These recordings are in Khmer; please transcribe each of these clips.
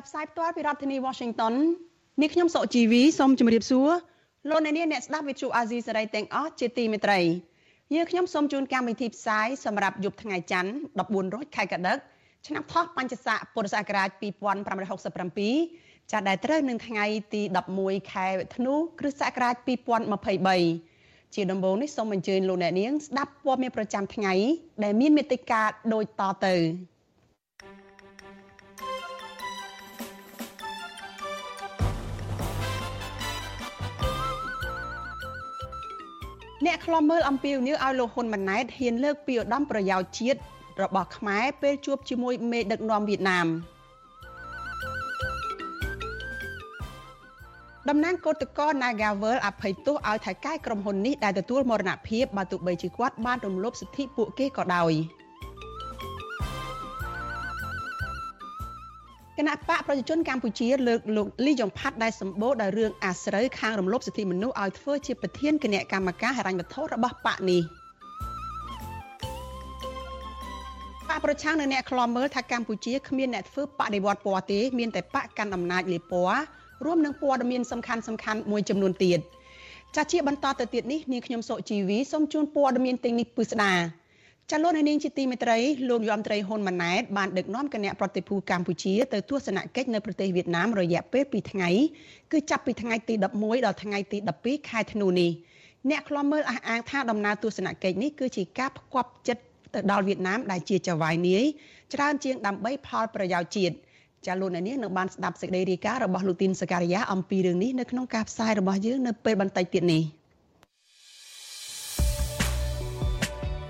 ចាប់ផ្សាយផ្ទាល់ពីរដ្ឋធានី Washington នេះខ្ញុំសុកជីវីសូមជម្រាបសួរលោកអ្នកនាងអ្នកស្ដាប់វិទ្យុអាស៊ីសេរីទាំងអស់ជាទីមេត្រីយើងខ្ញុំសូមជូនកម្មវិធីផ្សាយសម្រាប់យប់ថ្ងៃច័ន្ទ14រោចខែកដិកឆ្នាំថោះបញ្ញស័កពុរសករាជ2567ចាស់ដែលត្រូវនឹងថ្ងៃទី11ខែធ្នូគ្រិស្តសករាជ2023ជាដំបូងនេះសូមអញ្ជើញលោកអ្នកនាងស្ដាប់ព័ត៌មានប្រចាំថ្ងៃដែលមានមេត្តាដូចតទៅ អ្នកខ្លំមើលអំពីនីវឲ្យលោកហ៊ុនម៉ាណែតហ៊ានលើកពីឧត្តមប្រយោជន៍ជាតិរបស់ខ្មែរពេលជួបជាមួយមេដឹកនាំវៀតណាមតំណាងកោតកោ Nagavel អភ័យទោសឲ្យថៃកែក្រុមហ៊ុននេះដែលទទួលមរណភាពបើទោះបីជាគាត់បានរំលោភសិទ្ធិពួកគេក៏ដោយ គណៈបកប្រជាជនកម្ពុជាលើកលោកលីយ៉ុងផាត់ដែលសម្បូរដោយរឿងអាស្រូវខាងរំលោភសិទ្ធិមនុស្សឲ្យធ្វើជាប្រធានគណៈកម្មការហិរញ្ញវត្ថុរបស់បកនេះបកប្រឆាំងនៅអ្នកខ្លំមើលថាកម្ពុជាគ្មានអ្នកធ្វើបដិវត្តពណ៌ទេមានតែបកកាន់អំណាចលេពណ៌រួមនឹងព័ត៌មានសំខាន់សំខាន់មួយចំនួនទៀតចាជាបន្តទៅទៀតនេះនាងខ្ញុំសុជីវីសូមជូនព័ត៌មានទាំងនេះពិស្ដា ចាលោកនាងជាទីមេត្រីលោកយមត្រីហ៊ុនម៉ាណែតបានដឹកនាំគណៈប្រតិភូកម្ពុជាទៅទស្សនកិច្ចនៅប្រទេសវៀតណាមរយៈពេល2ថ្ងៃគឺចាប់ពីថ្ងៃទី11ដល់ថ្ងៃទី12ខែធ្នូនេះអ្នកខ្លំមើលអះអាងថាដំណើរទស្សនកិច្ចនេះគឺជាការផ្គប់ចិត្តទៅដល់វៀតណាមដែលជាចៅហ្វាយនាយច្រើនជាងដើម្បីផលប្រយោជន៍ជាតិចាលោកអ្នកនាងនឹងបានស្ដាប់សេចក្តីរាយការណ៍របស់លោកទីនសការីយ៉ាអំពីរឿងនេះនៅក្នុងការផ្សាយរបស់យើងនៅពេលបន្តិចទៀតនេះ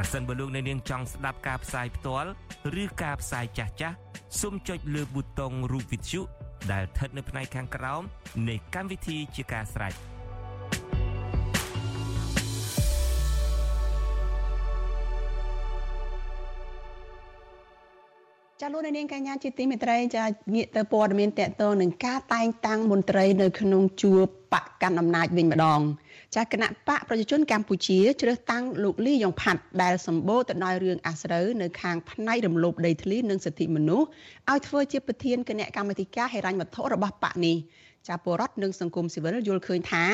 ប្រសិនបើលោកអ្នកនាងចង់ស្ដាប់ការផ្សាយផ្ទាល់ឬការផ្សាយចាស់ចាស់សូមចុចលើប៊ូតុងរូប Vithu ដែលស្ថិតនៅផ្នែកខាងក្រោមនៃកម្មវិធីជាការស្រេច។ចាលោកនាងកញ្ញាជាទីមេត្រីចាងាកទៅព័ត៌មានតកតងនឹងការតែងតាំងមន្ត្រីនៅក្នុងជួរបកកាន់អំណាចវិញម្ដង ចាគណៈបកប្រជាជនកម្ពុជាជ្រើសតាំងលោកលីយ៉ុងផាត់ដែលសម្បូរទៅដោយរឿងអាស្រូវនៅខាងផ្នែករំលោភដីធ្លីនិងសិទ្ធិមនុស្សឲ្យធ្វើជាប្រធានគណៈកម្មាធិការហិរញ្ញវត្ថុរបស់បកនេះចាពលរដ្ឋនិងសង្គមស៊ីវិលយល់ឃើញថា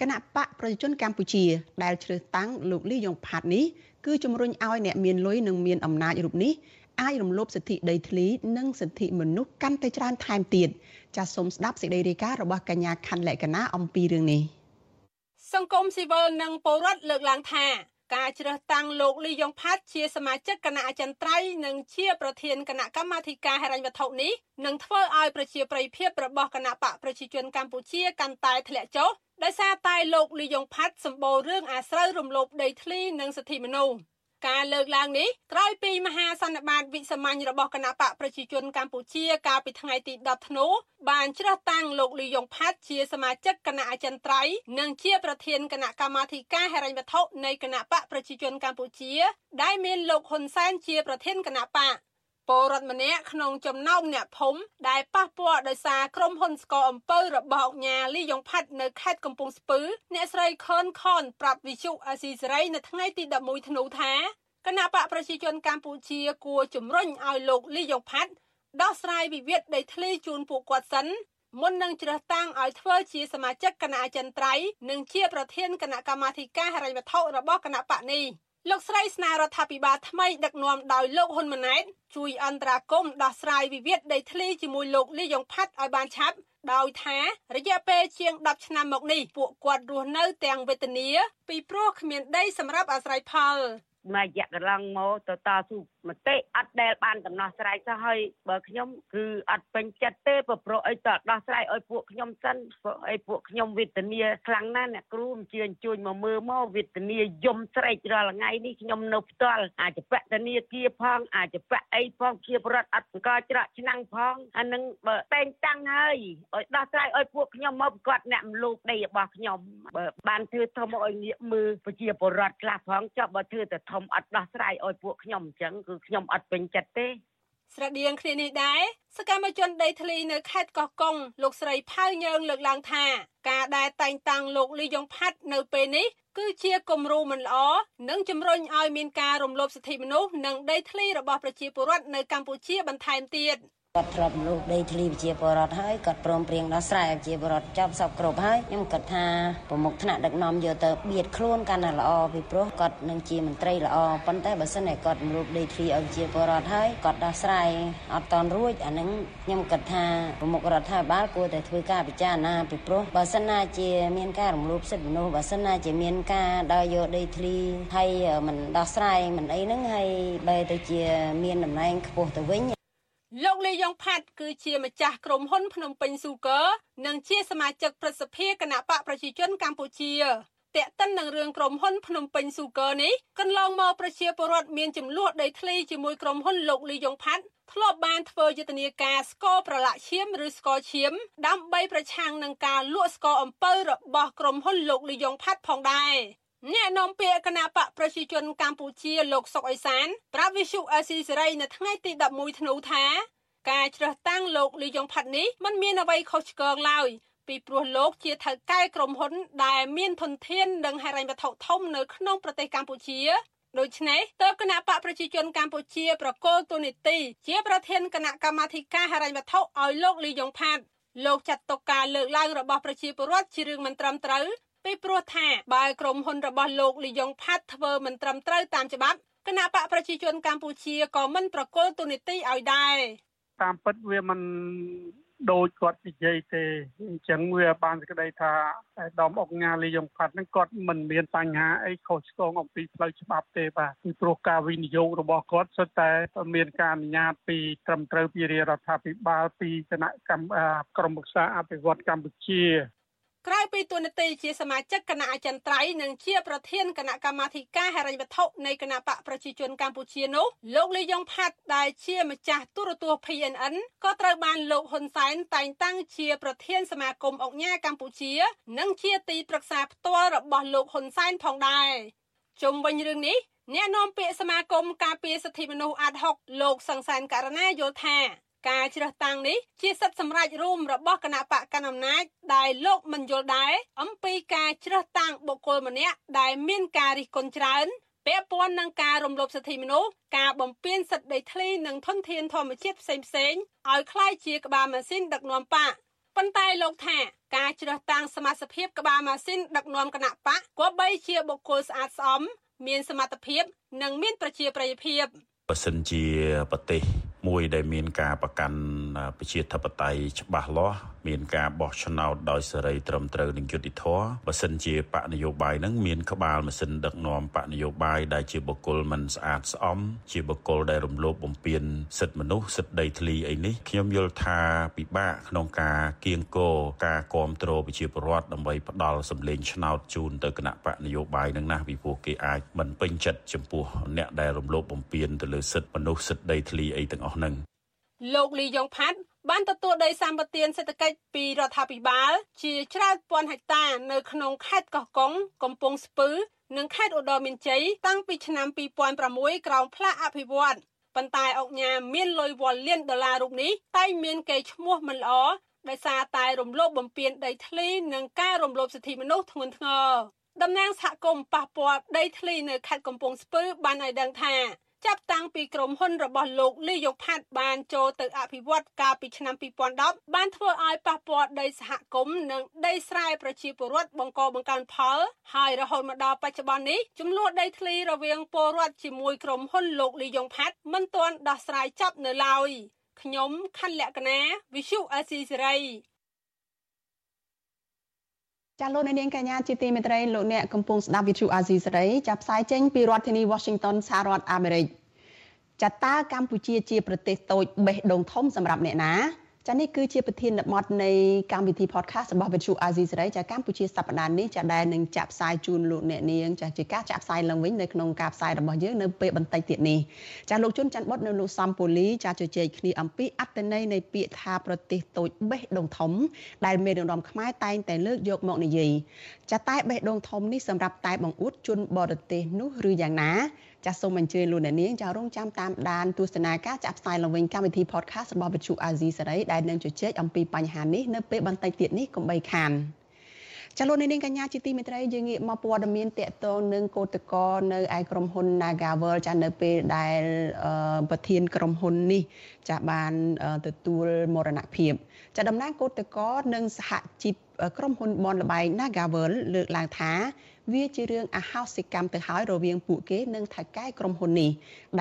គណៈបកប្រជាជនកម្ពុជាដែលជ្រើសតាំងលោកលីយ៉ុងផាត់នេះគឺជំរុញឲ្យអ្នកមានលុយនិងមានអំណាចរូបនេះអាចរំលោភសិទ្ធិដីធ្លីនិងសិទ្ធិមនុស្សកាន់តែច្រើនថែមទៀតចាសសូមស្ដាប់សេចក្តីរាយការណ៍របស់កញ្ញាខណ្ឌលក្ខណាអំពីរឿងនេះ សង្គមស៊ីវិលនិងពលរដ្ឋលើកឡើងថាការជ្រើសតាំងលោកលីយ៉ុងផាត់ជាសមាជិកគណៈអចិន្ត្រៃយ៍និងជាប្រធានគណៈកម្មាធិការហិរញ្ញវត្ថុនេះនឹងធ្វើឲ្យប្រជាប្រិយភាពរបស់គណៈបកប្រជាជនកម្ពុជាកាន់តែធ្លាក់ចុះដោយសារតែលោកលីយ៉ុងផាត់សម្បូររឿងអាស្រូវរំលោភដីធ្លីនិងសិទ្ធិមនុស្ស ការលើកឡើងនេះក្រោយពីមហាសន្និបាតវិសាមញ្ញរបស់គណៈបកប្រជាជនកម្ពុជាកាលពីថ្ងៃទី10ធ្នូបានជ្រើសតាំងលោកលីយ៉ុងផាត់ជាសមាជិកគណៈអចិន្ត្រៃយ៍និងជាប្រធានគណៈកម្មាធិការហិរញ្ញវត្ថុនៃគណៈបកប្រជាជនកម្ពុជា ដែលមានលោកហ៊ុនសែនជាប្រធានគណៈបក ពលរដ្ឋម្នាក់ក្នុងចំណោមអ្នកភូមិដែលប៉ះពាល់ដោយសារក្រុមហ៊ុនស្កអំពៅរបស់អង្គការលីយ៉ុងផាត់នៅខេត្តកំពង់ស្ពឺអ្នកស្រីខនខនប្រាប់វិសុអាស៊ីសេរីនៅថ្ងៃទី11ធ្នូថាគណៈបកប្រជាជនកម្ពុជាគួរជំរុញឲ្យលោកលីយ៉ុងផាត់ដោះស្រាយវិវាទដីធ្លីជូនពួកគាត់សិនមុននឹងជ្រើសតាំងឲ្យធ្វើជាសមាជិកគណៈអចិន្ត្រៃយ៍និងជាប្រធានគណៈកម្មាធិការហិរញ្ញវត្ថុរបស់គណៈបកនេះ លោកស្រីស្នើរដ្ឋាភិបាលថ្មីដឹកនាំដោយលោកហ៊ុនម៉ាណែតជួយអន្តរាគមន៍ដោះស្រាយវិវាទដីធ្លីជាមួយលោកលីយ៉ុងផាត់ឲ្យបានឆាប់ដោយថារយៈពេលជាង10ឆ្នាំមកនេះពួកគាត់រស់នៅទាំងវេទនាពីព្រោះគ្មានដីសម្រាប់អាស្រ័យផលមួយរយៈកន្លងមកទៅតស៊ូ មតិអត់ដែលបានដំណោះស្រាយសោះហើយបើខ្ញុំគឺអត់ពេញចិត្តទេព្រោះអីតដោះស្រាយឲ្យពួកខ្ញុំសិនព្រោះអីពួកខ្ញុំវេទនាខ្លាំងណាស់អ្នកគ្រូអញ្ជើញជួយមកមើលមកវេទនាយំស្រែករាល់ថ្ងៃនេះខ្ញុំនៅផ្ទាល់អាចបតនីគាផងអាចបអីផងជាបរដ្ឋអត់កច្រកឆ្នាំងផងអានឹងបើតែងតាំងហើយឲ្យដោះស្រាយឲ្យពួកខ្ញុំមកប្រកាសអ្នកមលោកដីរបស់ខ្ញុំបើបានធ្វើធំឲ្យងាកមើលប្រជាពលរដ្ឋខ្លះផងចុះបើធ្វើតែធំអត់ដោះស្រាយឲ្យពួកខ្ញុំអញ្ចឹងគឺខ្ញុំអត់ពេញចិត្តទេស្រដៀងគ្នានេះដែរសកម្មជនដីធ្លីនៅខេត្តកោះកុងលោកស្រីផៅញើងលើកឡើងថាការដែលតែងតាំងលោកលីយ៉ុងផាត់នៅពេលនេះគឺជាគំរូមិនល្អនិងជំរុញឲ្យមានការរំលោភសិទ្ធិមនុស្សនិងដីធ្លីរបស់ប្រជាពលរដ្ឋនៅកម្ពុជាបន្ថែមទៀត។ គាត់ទ្របលោកដីធ្លីប្រជាពលរដ្ឋហើយគាត់ព្រមព្រៀងដោះស្រាយប្រជាពលរដ្ឋចាប់សពគ្រប់ហើយខ្ញុំគិតថាប្រមុខថ្នាក់ដឹកនាំយកទៅបៀតខ្លួនកាន់តែល្អពីព្រោះគាត់នឹងជាមន្ត្រីល្អប៉ុន្តែបើសិនតែគាត់រំលោភដីធ្លីឲ្យប្រជាពលរដ្ឋហើយគាត់ដោះស្រាយអត់តន់រួចអានឹងខ្ញុំគិតថាប្រមុខរដ្ឋាភិបាលគួរតែធ្វើការពិចារណាពីព្រោះបើសិនណាជាមានការរំលោភសិទ្ធិមនុស្សបើសិនណាជាមានការដើរយកដីធ្លីហើយមិនដោះស្រាយមិនអីហ្នឹងហើយបែរទៅជាមានតំណែងខ្ពស់ទៅវិញ លោកលីយ៉ុងផាត់គឺជាម្ចាស់ក្រុមហ៊ុនភ្នំពេញស៊ូគើនិងជាសមាជិកព្រឹទ្ធសភាគណៈបកប្រជាជនកម្ពុជាតេតិននឹងរឿងក្រុមហ៊ុនភ្នំពេញស៊ូគើនេះកន្លងមកប្រជាពលរដ្ឋមានចំនួនដីធ្លីជាមួយក្រុមហ៊ុនលោកលីយ៉ុងផាត់ធ្លាប់បានធ្វើយុទ្ធនាការស្កប្រឡាក់ឈាមឬស្កឈាមដើម្បីប្រឆាំងនឹងការលក់ស្កអំពៅរបស់ក្រុមហ៊ុនលោកលីយ៉ុងផាត់ផងដែរ អ្នកនាំពាក្យគណៈបកប្រជាជនកម្ពុជាលោកសុកអេសានប្រាប់វិសុអេស៊ីសេរីនៅថ្ងៃទី11ធ្នូថាការជ្រើសតាំងលោកលីយ៉ុងផាត់នេះមិនមានអ្វីខុសឆ្គងឡើយពីព្រោះលោកជាថៅកែក្រុមហ៊ុន ដែលមានធនធាននិងហិរញ្ញវត្ថុធំនៅក្នុងប្រទេសកម្ពុជាដូច្នេះតើគណៈបកប្រជាជនកម្ពុជាប្រកល់ទូនីតិជាប្រធានគណៈកម្មាធិការហិរញ្ញវត្ថុឲ្យលោកលីយ៉ុងផាត់លោកចាត់ទុកការលើកឡើងរបស់ប្រជាពលរដ្ឋជារឿងមិនត្រឹមត្រូវ ពីព្រោះថាបើក្រុមហ៊ុនរបស់លោកលីយ៉ុងផាត់ធ្វើមិនត្រឹមត្រូវតាមច្បាប់គណៈបកប្រជាជនកម្ពុជាក៏មិនប្រកល់ទូនីតិឲ្យដែរតាមពិតវាមិនដូចគាត់និយាយទេអញ្ចឹងវាបានសេចក្តីថាដំអុកញ៉ាលីយ៉ុងផាត់ហ្នឹងគាត់មិនមានបញ្ហាអីខុសឆ្គងអំពីផ្លូវច្បាប់ទេបាទពីព្រោះការវិនិយោគរបស់គាត់សុទ្ធតែមានការអនុញ្ញាតពីត្រឹមត្រូវពីរាជរដ្ឋាភិបាលពីគណៈកម្មក្រមប្រឹក្សាអភិវឌ្ឍកម្ពុជា ក្រៅពីទួនាទីជាសមាជិកគណៈអចិន្ត្រៃយ៍និងជាប្រធានគណៈកម្មាធិការហិរញ្ញវត្ថុនៃគណៈបកប្រជាជនកម្ពុជានោះលោកលីយ៉ុងផាត់ដែលជាម្ចាស់ទូរទស្សន៍ PNN ក៏ត្រូវបានលោកហ៊ុនសែនតែងតាំងជាប្រធានសមាគមអង្គញាកម្ពុជា និងជាទីប្រឹក្សាផ្ទាល់របស់លោកហ៊ុនសែនផងដែរជុំវិញរឿងនេះអ្នកនាំពាក្យសមាគមការពារសិទ្ធិមនុស្សអាត់ហុកលោកសង្សានករណាយល់ថា ការជ្រើសតាំងនេះជាសិទ្ធិសម្រេចរួមរបស់គណៈបកកណ្ដាលអំណាចដែលលោកមិនយល់ដែរអំពីការជ្រើសតាំងបុគ្គលម្នាក់ដែលមានការរិះគន់ច្រើនពាក់ព័ន្ធនឹងការរំលោភសិទ្ធិមនុស្សការបំពានសិទ្ធិដីធ្លីនិងធនធានធម្មជាតិផ្សេងៗឲ្យคล้ายជាក្បាលម៉ាស៊ីនដឹកនាំបកប៉ុន្តែលោកថាការជ្រើសតាំងសមាជិកក្បាលម៉ាស៊ីនដឹកនាំគណៈបកគប្បីជាបុគ្គលស្អាតស្អំមានសមត្ថភាពនិងមានប្រជាប្រិយភាពបើសិនជាប្រទេស មួយដែលមានការប្រកាន់ ប្រជាធិបតេយ្យច្បាស់លាស់មានការបោះឆ្នោតដោយសេរីត្រឹមត្រូវនិងយុត្តិធម៌បើសិនជាបកនយោបាយនឹងមានក្បាលម៉ាស៊ីនដឹកនាំបកនយោបាយដែលជាបុគ្គលមិនស្អាតស្អំជាបុគ្គលដែលរំលោភបំពានសិទ្ធិមនុស្សសិទ្ធិដីធ្លីអីនេះខ្ញុំយល់ថាពិបាកក្នុងការគៀងគរការគ្រប់គ្រងប្រជាពលរដ្ឋដើម្បីផ្ដាល់សម្លេងឆ្នោតជូនទៅគណៈបកនយោបាយនឹងណាពីព្រោះគេអាចមិនពេញចិត្តចំពោះអ្នកដែលរំលោភបំពានទៅលើសិទ្ធិមនុស្សសិទ្ធិដីធ្លីអីទាំងអស់ហ្នឹង លោកលីយ៉ុងផាត់បានទទួលដីសម្បត្តិសេដ្ឋកិច្ចពីរដ្ឋាភិបាល ជាច្រើនពាន់ហិកតានៅក្នុងខេត្តកោះកុងកំពង់ស្ពឺ និងខេត្តឧត្តរមានជ័យតាំងពីឆ្នាំ2006ក្រោមផ្លាកអភិវឌ្ឍប៉ុន្តែអង្គញាមានលុយវល់លានដុល្លាររូបនេះតែមានកេរ្តិ៍ឈ្មោះមិនល្អដោយសារតែរំលោភបំពានដីធ្លីនិងការរំលោភសិទ្ធិមនុស្សធ្ងន់ធ្ងរតំណាងសហគមន៍ប៉ះពាល់ដីធ្លីនៅខេត្តកំពង់ស្ពឺបានឲ្យដឹងថា ចាប់តាំងពីក្រុមហ៊ុនរបស់លោកលីយ៉ុកផាត់បានចូលទៅអភិវឌ្ឍកាលពីឆ្នាំ2010បានធ្វើឲ្យប៉ះពាល់ដីសហគមន៍និងដីស្រែប្រជាពលរដ្ឋបង្កបង្កើនផលហើយរហូតមកដល់បច្ចុប្បន្ននេះចំនួនដីធ្លីរវាងពលរដ្ឋជាមួយក្រុមហ៊ុនលោកលីយ៉ុងផាត់មិនទាន់ដោះស្រាយចប់នៅឡើយខ្ញុំខណ្ឌលក្ខណា Visu Asisari ចាលោកនាងកញ្ញាជាទីមេត្រីលោកអ្នកកំពុងស្ដាប់វិទ្យុអាស៊ីសេរីចាប់ផ្សាយចេញពីរដ្ឋធានី Washington សហរដ្ឋអាមេរិកចាតើកម្ពុជាជាប្រទេសតូចបេះដូងធំសម្រាប់អ្នកណា ចានេះគឺជាប្រធានបទនៃកម្មវិធី podcast របស់ Vithu Azizi សេរីចាកម្ពុជាសប្តាហ៍នេះចាដែលនឹងចាក់ផ្សាយជូនលោកអ្នកនាងចាជាការចាក់ផ្សាយឡើងវិញនៅក្នុងការផ្សាយរបស់យើងនៅពេលបន្តិចទៀតនេះចាលោកជុនច័ន្ទបុតនៅលោកសំពូលីចាជជែកគ្នាអំពីអត្តន័យនៃពាក្យថាប្រទេសតូចបេះដូងធំ ដែលមេដឹកនាំខ្មែរតែងតែលើកយកមកនិយាយចាតែបេះដូងធំនេះសម្រាប់តែបង្អួតជនបរទេសនោះឬយ៉ាងណា ចាសសូមអញ្ជើញលោកអ្នកនាងចារងចាំតាមដានទស្សនាការចាក់ផ្សាយឡើងវិញកម្មវិធី podcast របស់វិទ្យុអាស៊ីសេរីដែលនឹងជជែកអំពីបញ្ហានេះនៅពេលបន្តិចទៀតនេះកុំបីខានចលនានាងកញ្ញាជាទីមេត្រីយើងងាកមកព័ត៌មានតកតងនឹងកោតកលនៅឯក្រុមហ៊ុន Nagavel ចានៅពេលដែលប្រធានក្រុមហ៊ុននេះចាបានទទួលមរណភាពចាតំណាងកោតកលនិងសហជីពក្រុមហ៊ុនបនលបែង Nagavel លើកឡើងថា វាជារឿងអហោសិកម្មទៅហើយរវាងពួកគេនិងថៅកែក្រុមហ៊ុននេះ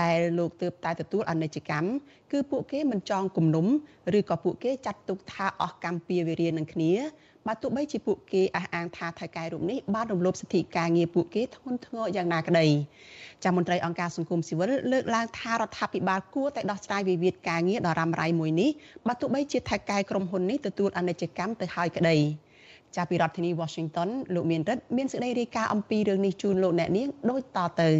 ដែលលោកទើបតែទទួលអនិច្ចកម្មគឺពួកគេមិនចងគំនុំឬក៏ពួកគេចាត់ទុកថាអស់កម្មពៀវេរានឹងគ្នាបើទោះបីជាពួកគេអះអាងថាថៅកែរូបនេះបានរំលោភសិទ្ធិការងារពួកគេធ្ងន់ធ្ងរយ៉ាងណាក្តីចាមន្ត្រីអង្គការសង្គមស៊ីវិលលើកឡើងថារដ្ឋាភិបាលគួរតែដោះស្រាយវិវាទការងារដ៏រ៉ាំរ៉ៃមួយនេះបើទោះបីជាថៅកែក្រុមហ៊ុននេះទទួលអនិច្ចកម្មទៅហើយក្តី ចាប់ពីរដ្ឋធានី Washington លោកមានរិទ្ធមានសេចក្តីរាយការណ៍អំពីរឿងនេះជូនលោកអ្នកនាងដូចតទៅ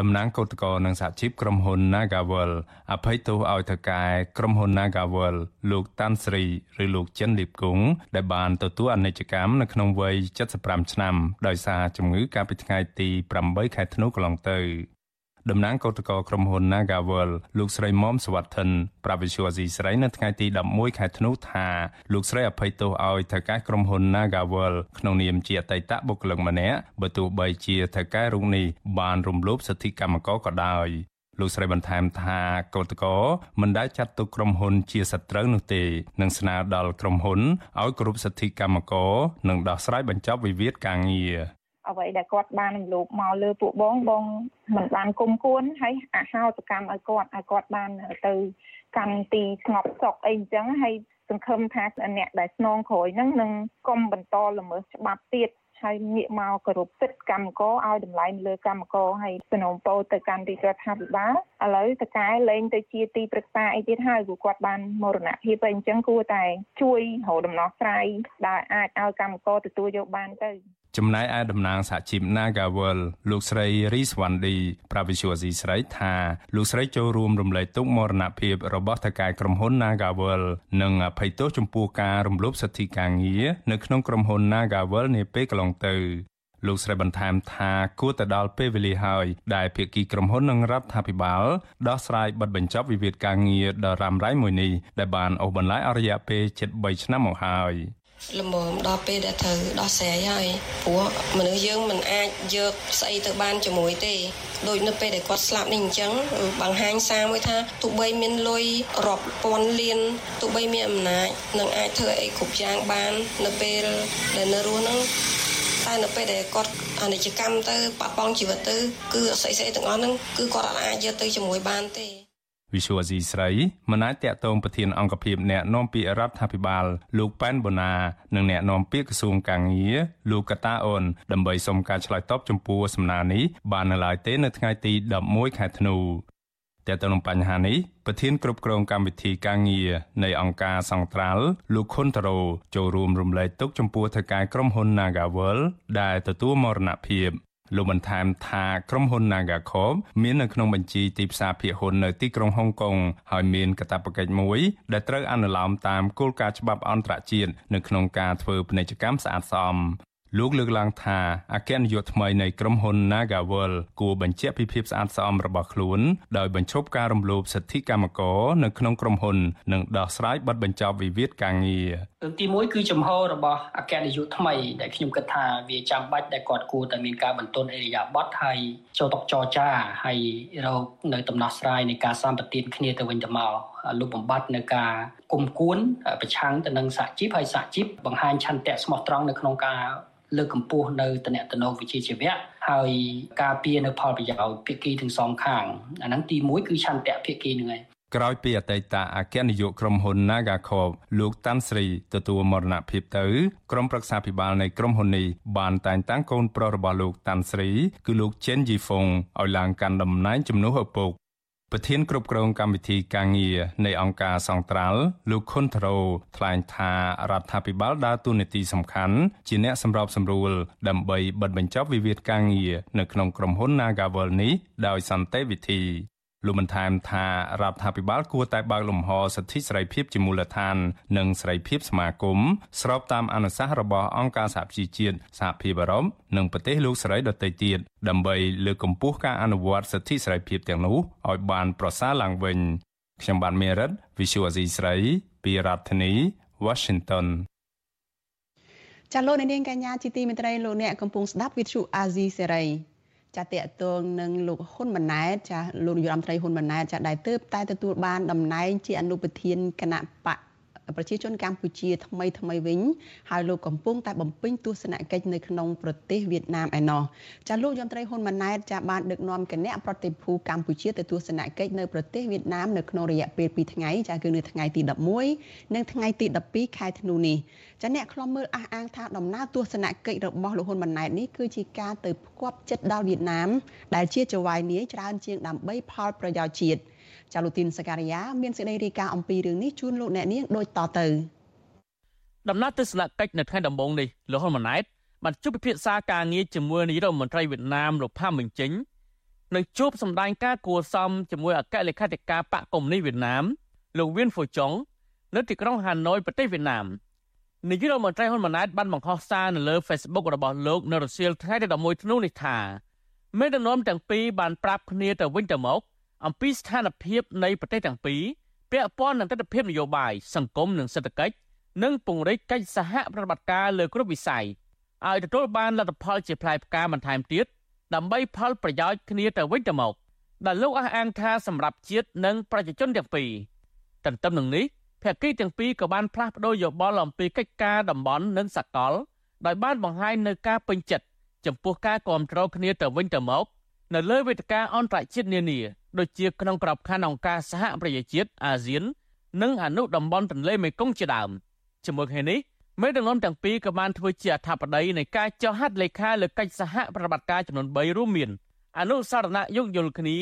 តំណាងកោតក្រនិងសហជីពក្រុមហ៊ុន Nagawal អភ័យទោសឲ្យថៅកែក្រុមហ៊ុន Nagawal លោកតាន់ស្រីឬលោកចិនលីបគង់ដែលបានទទួលអនិច្ចកម្មនៅក្នុងវ័យ75ឆ្នាំដោយសារជំងឺកាលពីថ្ងៃទី8ខែធ្នូកន្លងទៅ តំណាងកោតក្រក្រុមហ៊ុន Nagawal លោកស្រីមុំសវត្ថិនប្រាវិសុអាស៊ីស្រីនៅថ្ងៃទី11ខែធ្នូថាលោកស្រីអភ័យទោសឲ្យថៅកែក្រុមហ៊ុន Nagawal ក្នុងនាមជាអតីតបុគ្គលិកម្នាក់បើទោះបីជាថៅកែរូបនេះបានរំលោភសិទ្ធិកម្មករក៏ដោយលោកស្រីបន្ថែមថាកោតកោមិនដែលចាត់ទុកក្រុមហ៊ុនជាសត្រូវនោះទេនឹងស្នើដល់ក្រុមហ៊ុនឲ្យគោរពសិទ្ធិកម្មករនិងដោះស្រាយបញ្ចប់វិវាទការងារ អ្វីដែលគាត់បានរំលោភមកលើពួកបងបងមិនបានគុំគួនហើយអហោសកម្មឲ្យគាត់ឲ្យគាត់បានទៅកាន់ទីស្ងប់សុខអីអញ្ចឹងហើយសង្ឃឹមថាអ្នកដែលស្នងក្រោយហ្នឹងនឹងកុំបន្តល្មើសច្បាប់ទៀតហើយងាកមកគោរពសិទ្ធិកម្មករឲ្យតម្លៃលើកម្មករហើយសនំពោទៅកាន់ទីរដ្ឋាភិបាល ឥឡូវតកែលែងទៅជាទីប្រឹក្សាអីទៀតហើយព្រោះគាត់បានមរណភាពហើយអញ្ចឹងគួរតែជួយរកដំណោះស្រាយដែលអាចឲ្យកម្មករទទួលយកបានទៅចំណែកឯតំណាងសហជីព Nagawal លោកស្រីរីសវណ្ឌីប្រាវិសុអាស៊ីស្រីថាលោកស្រីចូលរួមរំលែកទុក្ខមរណភាពរបស់ថៅកែក្រុមហ៊ុន Nagawal និងអភ័យទោសចំពោះការរំលោភសិទ្ធិការងារនៅក្នុងក្រុមហ៊ុន Nagawal នាពេលកន្លងទៅ លោកស្រីបន្ថែមថាគួរទៅដល់ពេលវេលាហើយដែលភាគីក្រុមហ៊ុននិងរដ្ឋាភិបាលដោះស្រាយបិទបញ្ចប់វិវាទការងារដ៏រ៉ាំរ៉ៃមួយនេះដែលបានអូសបន្លាយអស់រយៈពេលជិត3ឆ្នាំមកហើយ។ល្មមដល់ពេលដែលត្រូវដោះស្រាយហើយព្រោះមនុស្សយើងមិនអាចយកស្អីទៅបានជាមួយទេដូចនៅពេលដែលគាត់ស្លាប់នេះអញ្ចឹងបង្ហាញសារមួយថាទោះបីមានលុយរាប់ពាន់លានទោះបីមានអំណាចនឹងអាចធ្វើអីគ្រប់យ៉ាងបាន នៅពេលដែលនៅរស់ហ្នឹង តែនៅពេលដែលគាត់អនិច្ចកម្មទៅបាត់បង់ជីវិតទៅគឺស្អីស្អីទាំងអស់ហ្នឹងគឺគាត់អាចយកទៅជាមួយបានទេវិសុវអាស៊ីស្រីមិនអាចតាក់ទងប្រធានអង្គភិបអ្នកនាំពាក្យរដ្ឋាភិបាល លោកប៉ែនបូណានិងអ្នកនាំពាក្យក្រសួងកាងារលោកកតាអូនដើម្បីសុំការឆ្លើយតបចំពោះសំណើនេះបាននៅឡើយទេនៅថ្ងៃទី11ខែធ្នូ តែទៅនឹងបញ្ហានេះប្រធានគ្រប់គ្រងកម្មវិធីការងារនៃអង្គការសង្ត្រាល់លោកខុនតារ៉ូចូលរួមរំលែកទុកចំពោះថៅកែក្រុមហ៊ុន Nagawal ដែលទទួលមរណភាពលោកបន្ថែមថាក្រុមហ៊ុន Nagacorp មាននៅក្នុងបញ្ជីទីផ្សារភាគហ៊ុននៅទីក្រុងហុងកុងហើយមានកាតព្វកិច្ចមួយដែលត្រូវអនុលោមតាមគោលការណ៍ច្បាប់អន្តរជាតិនៅក្នុងការធ្វើពាណិជ្ជកម្មស្អាតស្អំ លោកលើកឡើងថាអគ្គនាយកថ្មីនៃក្រុមហ៊ុន Nagawal គួរបញ្ជាក់ពីភាពស្អាតស្អំរបស់ខ្លួនដោយបញ្ឈប់ការរំលោភសិទ្ធិកម្មករនៅក្នុងក្រុមហ៊ុននិងដោះស្រាយបទបញ្ចប់វិវាទការងារទី1គឺចំហរបស់អគ្គនាយកថ្មីដែលខ្ញុំគិតថាវាចាំបាច់ដែលគាត់គួរតែមានការបន្ទន់អេរិយាប័ត្រហើយចូលតកចរចាហើយរកនៅដំណោះស្រាយនៃការសម្បទានគ្នាទៅវិញទៅមកលុបបំបាត់នៅការគុំគួនប្រឆាំងទៅនឹងសហជីពហើយសហជីពបង្ហាញឆន្ទៈស្មោះត្រង់នៅក្នុងការ លើកកម្ពស់នៅតំណែងវិជ្ជាជីវៈហើយការពារនៅផលប្រយោជន៍ភាគីទាំងសងខាងអាហ្នឹងទី1គឺឆន្ទៈភាគីនឹងឯងក្រោយពីអតីតអគ្គនាយកក្រុមហ៊ុន Nagacorp លោកតាន់ស្រីទទួលមរណភាពទៅក្រុមប្រឹក្សាភិបាលនៃក្រុមហ៊ុននេះបានតែងតាំងកូនប្រុសរបស់លោកតាន់ស្រីគឺលោកជិនជីហ្វុងឲ្យឡើងកាន់តំណែងជំនួសឪពុក ប្រធានគ្រប់គ្រងកម្មវិធីការងារនៃអង្គការសង្ត្រាល់លោកខុនត្រូ ថ្លែងថារដ្ឋាភិបាលដើរតួនាទីសំខាន់ជាអ្នកសម្របសម្រួលដើម្បីបិទបញ្ចប់វិវាទការងារនៅក្នុងក្រុមហ៊ុន Nagavel នេះដោយសន្តិវិធី លោកបានថែមថារដ្ឋាភិបាលគួរតែបើកលំហសិទ្ធិសេរីភាពជាមូលដ្ឋាន និងសេរីភាពសមាគមស្របតាមអនុសាសន៍របស់អង្គការសហប្រជាជាតិសហភាពអឺរ៉ុបនិងប្រទេសលោកសេរីដទៃទៀតដើម្បីលើកកម្ពស់ការអនុវត្តសិទ្ធិសេរីភាពទាំងនោះឲ្យបានប្រសើរឡើងវិញខ្ញុំបាទមេរិត Visual Asia ស្រីពីរដ្ឋធានី Washington ចាលោកនាងកញ្ញាជាទីមេត្រីលោកអ្នកកំពុងស្ដាប់វិទ្យុអាស៊ីសេរី ចាតកតងនឹងលោកហ៊ុនម៉ាណែតចាលោកនាយរដ្ឋមន្ត្រីហ៊ុនម៉ាណែតចាដែលទើបតែទទួលបានតំណែងជាអនុប្រធានគណៈបក ប្រជាជនកម្ពុជាថ្មីថ្មីវិញហើយលោកកំពុងតែបំពេញទស្សនកិច្ចនៅក្នុងប្រទេសវៀតណាមឯណោះចាលោកយមត្រីហ៊ុនម៉ាណែតចាបានដឹកនាំគណៈប្រតិភូកម្ពុជាទៅទស្សនកិច្ចនៅប្រទេសវៀតណាមនៅក្នុងរយៈពេល2ថ្ងៃចាគឺនៅថ្ងៃទី11និងថ្ងៃទី12ខែធ្នូនេះចាអ្នកខ្លំមើលអះអាងថាដំណើរទស្សនកិច្ចរបស់លោកហ៊ុនម៉ាណែតនេះគឺជាការទៅផ្គប់ចិត្តដល់វៀតណាមដែលជាចៅហ្វាយនាយច្រើនជាងដើម្បីផលប្រយោជន៍ជាតិ ចាលូទីនសការីយ៉ាមានសេចក្តីរាយការណ៍អំពីរឿងនេះជូនលោកអ្នកនាងដូចតទៅដំណើរទស្សនកិច្ចនៅថ្ងៃដំបូងនេះលោកហ៊ុនម៉ាណែតបានជួបពិភាក្សាការងារជាមួយនាយរដ្ឋមន្ត្រីវៀតណាមលោកផាមមិញជិញនិងជួបសម្ដែងការគួសមជាមួយអគ្គលេខាធិការបកកុម្មុយនីសវៀតណាមលោកវៀនហ្វូចុងនៅទីក្រុងហាណូយប្រទេសវៀតណាមនាយករដ្ឋមន្ត្រីហ៊ុនម៉ាណែតបានបង្ហោះសារនៅលើ Facebook របស់លោកនៅរសៀលថ្ងៃទី11ធ្នូនេះថាមេដឹកនាំទាំងពីរបានប្រាប់គ្នាទៅវិញទៅមក អំពីស្ថានភាពនៃប្រទេសទាំងពីរពាក់ព័ន្ធនឹងទស្សនវិជ្ជានយោបាយសង្គមនិងសេដ្ឋកិច្ចនិងពង្រីកកិច្ចសហប្រតិបត្តិការលើគ្រប់វិស័យឲ្យទទួលបានលទ្ធផលជាផ្លែផ្កាបន្ថែមទៀតដើម្បីផលប្រយោជន៍គ្នាទៅវិញទៅមកដែលលោកអះអាងថាសម្រាប់ជាតិនិងប្រជាជនទាំងពីរទន្ទឹមនឹងនេះភាគីទាំងពីរក៏បានផ្លាស់ប្តូរយោបល់អំពីកិច្ចការតំបន់និងសកលដោយបានបង្ហាញនៅការពេញចិត្តចំពោះការគ្រប់គ្រងគ្នាទៅវិញទៅមក នៅលើវេទិកាអន្តរជាតិនានាដូចជាក្នុងក្របខ័ណ្ឌអង្គការសហប្រជាជាតិអាស៊ាន និងអនុតំបន់ទន្លេមេគង្គជាដើមជាមួយគ្នានេះមេដឹកនាំទាំងពីរក៏បានធ្វើជាអធិបតីនៃការចុះហត្ថលេខាលើកិច្ចសហប្រតិបត្តិការចំនួន3រួមមានអនុសារណៈយោគយល់គ្នា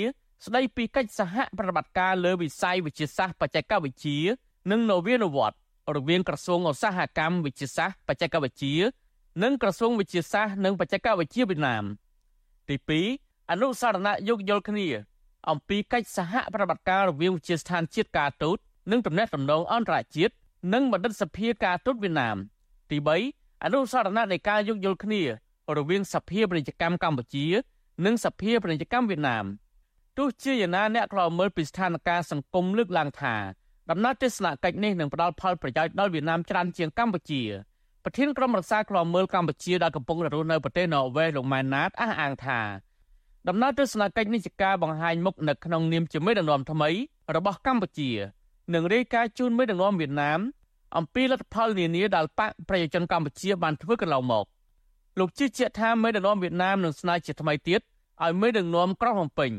ស្ដីពីកិច្ចសហប្រតិបត្តិការលើវិស័យវិទ្យាសាស្ត្របច្ចេកវិទ្យានិងនវានុវត្តន៍រវាងក្រសួងឧស្សាហកម្មវិទ្យាសាស្ត្របច្ចេកវិទ្យានិងក្រសួងវិទ្យាសាស្ត្រនិងបច្ចេកវិទ្យាវៀតណាមទី2 អនុសារណៈយោគយល់គ្នាអំពីកិច្ចសហប្រតិបត្តិការរវាងវិជាស្ថានជាតិការទូតនិងទំនាក់ទំនងអន្តរជាតិនិងបណ្ឌិតសភាការទូតវៀតណាមទី3អនុសារណៈនៃការយោគយល់គ្នារវាងសភាពាណិជ្ជកម្មកម្ពុជា និងសភាពាណិជ្ជកម្មវៀតណាមទោះជាយ៉ាងណាអ្នកខ្លោមើលពីស្ថានភាពសង្គមលើកឡើងថាដំណើរទស្សនកិច្ចនេះនឹងផ្ដល់ផលប្រយោជន៍ដល់វៀតណាមច្រើនជាងកម្ពុជាប្រធានក្រុមរក្សាខ្លោមើលកម្ពុជាដែលកំពុងរស់នៅប្រទេសណ័រវេសលោកម៉ែនណាតអះអាងថា ដំណើរទស្សនកិច្ចនេះជាការបង្ហាញមុខនៅក្នុងនាមជាមេដឹកនាំថ្មីរបស់កម្ពុជានិងរាយការណ៍ជូនមេដឹកនាំវៀតណាមអំពីលទ្ធផលនានាដែលបកប្រជាជនកម្ពុជាបានធ្វើកន្លងមកលោកជឿជាក់ថាមេដឹកនាំវៀតណាមនឹងស្នើជាថ្មីទៀតឲ្យមេដឹកនាំក្រុងភ្នំពេញ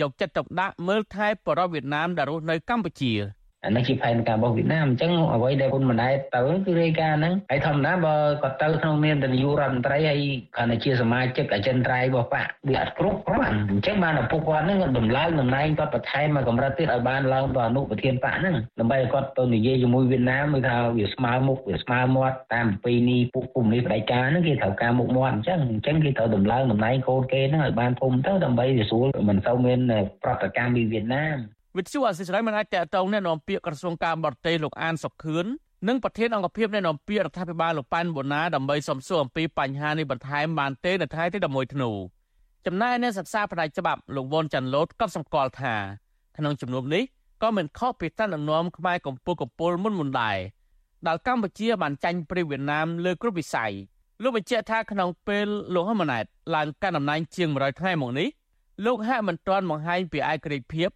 យកចិត្តទុកដាក់មើលថែបរិវៀតណាមដែលរស់នៅកម្ពុជា។ អានេះជាផែនការរបស់វៀតណាមអញ្ចឹងអ្វីដែលហ៊ុនម៉ាណែតទៅគឺរាយការណ៍ហ្នឹងហើយធម្មតាបើគាត់ទៅក្នុងនាមនាយករដ្ឋមន្ត្រីហើយគាត់នៅជាសមាជិកអចិន្ត្រៃយ៍របស់បកវាអត់គ្រប់គ្រាន់អញ្ចឹងបានឪពុកគាត់ហ្នឹងគាត់ដំឡើងតំណែងគាត់បន្ថែមមកកម្រិតទៀតឲ្យបានឡើងទៅអនុប្រធានបកហ្នឹងដើម្បីឲ្យគាត់ទៅនិយាយជាមួយវៀតណាមមើលថាវាស្មើមុខវាស្មើមាត់តាមពីនេះពួកគុំនេះបដិការហ្នឹងគេត្រូវការមុខមាត់អញ្ចឹងអញ្ចឹងគេត្រូវដំឡើងតំណែងកូនគេហ្នឹងឲ្យបានធំទៅដើម្បីវាស្រួលមិនសូវមានប្រតិកម្មពីវៀតណាម វិទ្យុអសិរ័យមិនអាចតតងណែនាំពាក្យក្រសួងការបរទេសលោកអានសុខឿននិងប្រធានអង្គភិបណែនាំពាក្យរដ្ឋាភិបាលលោកប៉ែនបូណាដើម្បីសំសួរអំពីបញ្ហានេះបន្ថែមបានទេនៅថ្ងៃទី11ធ្នូចំណែកអ្នកសិក្សាផ្នែកច្បាប់លោកវ៉ុនចាន់ឡូតក៏សម្គាល់ថាក្នុងជំនុំនេះក៏មិនខុសពីតាមដំណំខ្មែរកម្ពុជាកម្ពុជាមុនមុនដែរដែលកម្ពុជាបានចាញ់ប្រទេសវៀតណាមលើគ្រប់វិស័យលោកបញ្ជាក់ថាក្នុងពេលលោកហ៊ុនម៉ាណែតឡើងកាន់តំណែងជាង100ថ្ងៃមកនេះលោកហាក់មិនទាន់បង្ហាញពីឯករាជ្យភាព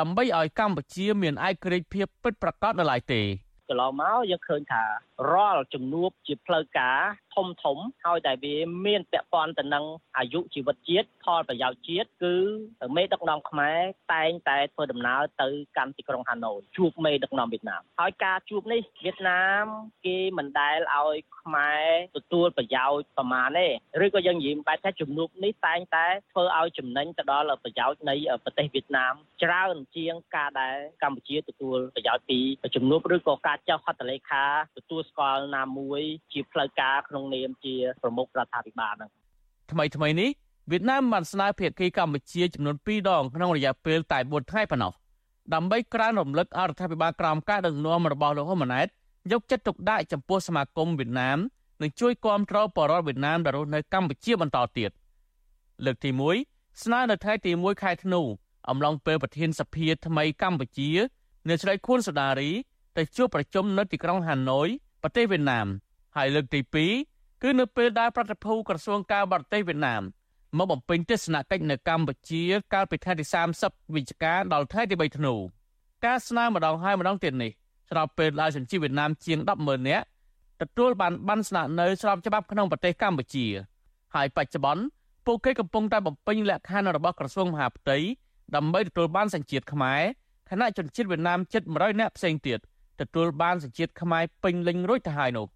ដើម្បីឲ្យកម្ពុជាមានឯករាជ្យភាពពិតប្រាកដនៅឡើយទេកន្លងមកយើងឃើញថារាល់ជំនួបជាផ្លូវការធំធំហើយតែវាមានពាក់ព័ន្ធទៅនឹងអាយុជីវិតជាតិផលប្រយោជន៍ជាតិគឺមេដឹកនាំខ្មែរតែងតែធ្វើដំណើរទៅកាន់ទីក្រុងហាណូយជួបមេដឹកនាំវៀតណាមហើយការជួបនេះវៀតណាមគេមិនដែលឲ្យខ្មែរទទួលប្រយោជន៍ប្រមាណទេឬក៏យើងនិយាយបែបថាជំនួបនេះតែងតែធ្វើឲ្យចំណេញទៅដល់ប្រយោជន៍នៃប្រទេសវៀតណាមច្រើនជាងការដែលកម្ពុជាទទួលប្រយោជន៍ពីជំនួបឬក៏ការចុះហត្ថលេខាទទួលស្គាល់ណាមួយជាផ្លូវការក្នុងនាមជាប្រមុខរដ្ឋាភិបាលហ្នឹងថ្មីថ្មីនេះវៀតណាមបានស្នើភាគីកម្ពុជាចំនួន2ដងក្នុងរយៈពេលតែ4ថ្ងៃប៉ុណ្ណោះដើម្បីក្រើនរំលឹកអរដ្ឋាភិបាលក្រោមការដឹកនាំរបស់លោកហ៊ុនម៉ាណែតយកចិត្តទុកដាក់ចំពោះសមាគមវៀតណាមនិងជួយគាំទ្របរិវត្តវៀតណាមដែលរស់នៅកម្ពុជាបន្តទៀតលើកទី1ស្នើនៅថ្ងៃទី1ខែធ្នូអំឡុងពេលប្រធានសភាថ្មីកម្ពុជាអ្នកស្រីខួនសូដារីទៅជួបប្រជុំនៅទីក្រុងហាណូយ ប្រទេសវៀតណាមហើយលើកទី2គឺនៅពេលដែលប្រតិភូក្រសួងការបរទេសវៀតណាមមកបំពេញទស្សនកិច្ចនៅកម្ពុជាកាលពីថ្ងៃទី30វិច្ឆិកាដល់ថ្ងៃទី3ធ្នូការស្នើម្ដងហើយម្ដងទៀតនេះស្របពេលដែលជនជាតិវៀតណាមជាង100000នាក់ទទួលបានបានស្នាក់នៅស្របច្បាប់ក្នុងប្រទេសកម្ពុជា ហើយបច្ចុប្បន្នពួកគេកំពុងតែបំពេញលក្ខខណ្ឌរបស់ក្រសួងមហាផ្ទៃដើម្បីទទួលបានសញ្ជាតិខ្មែរខណៈជនជាតិវៀតណាមជិត100នាក់ផ្សេងទៀត ទទួលបានសញ្ជាតិខ្មែរពេញលេញរួចទៅហើយនោះ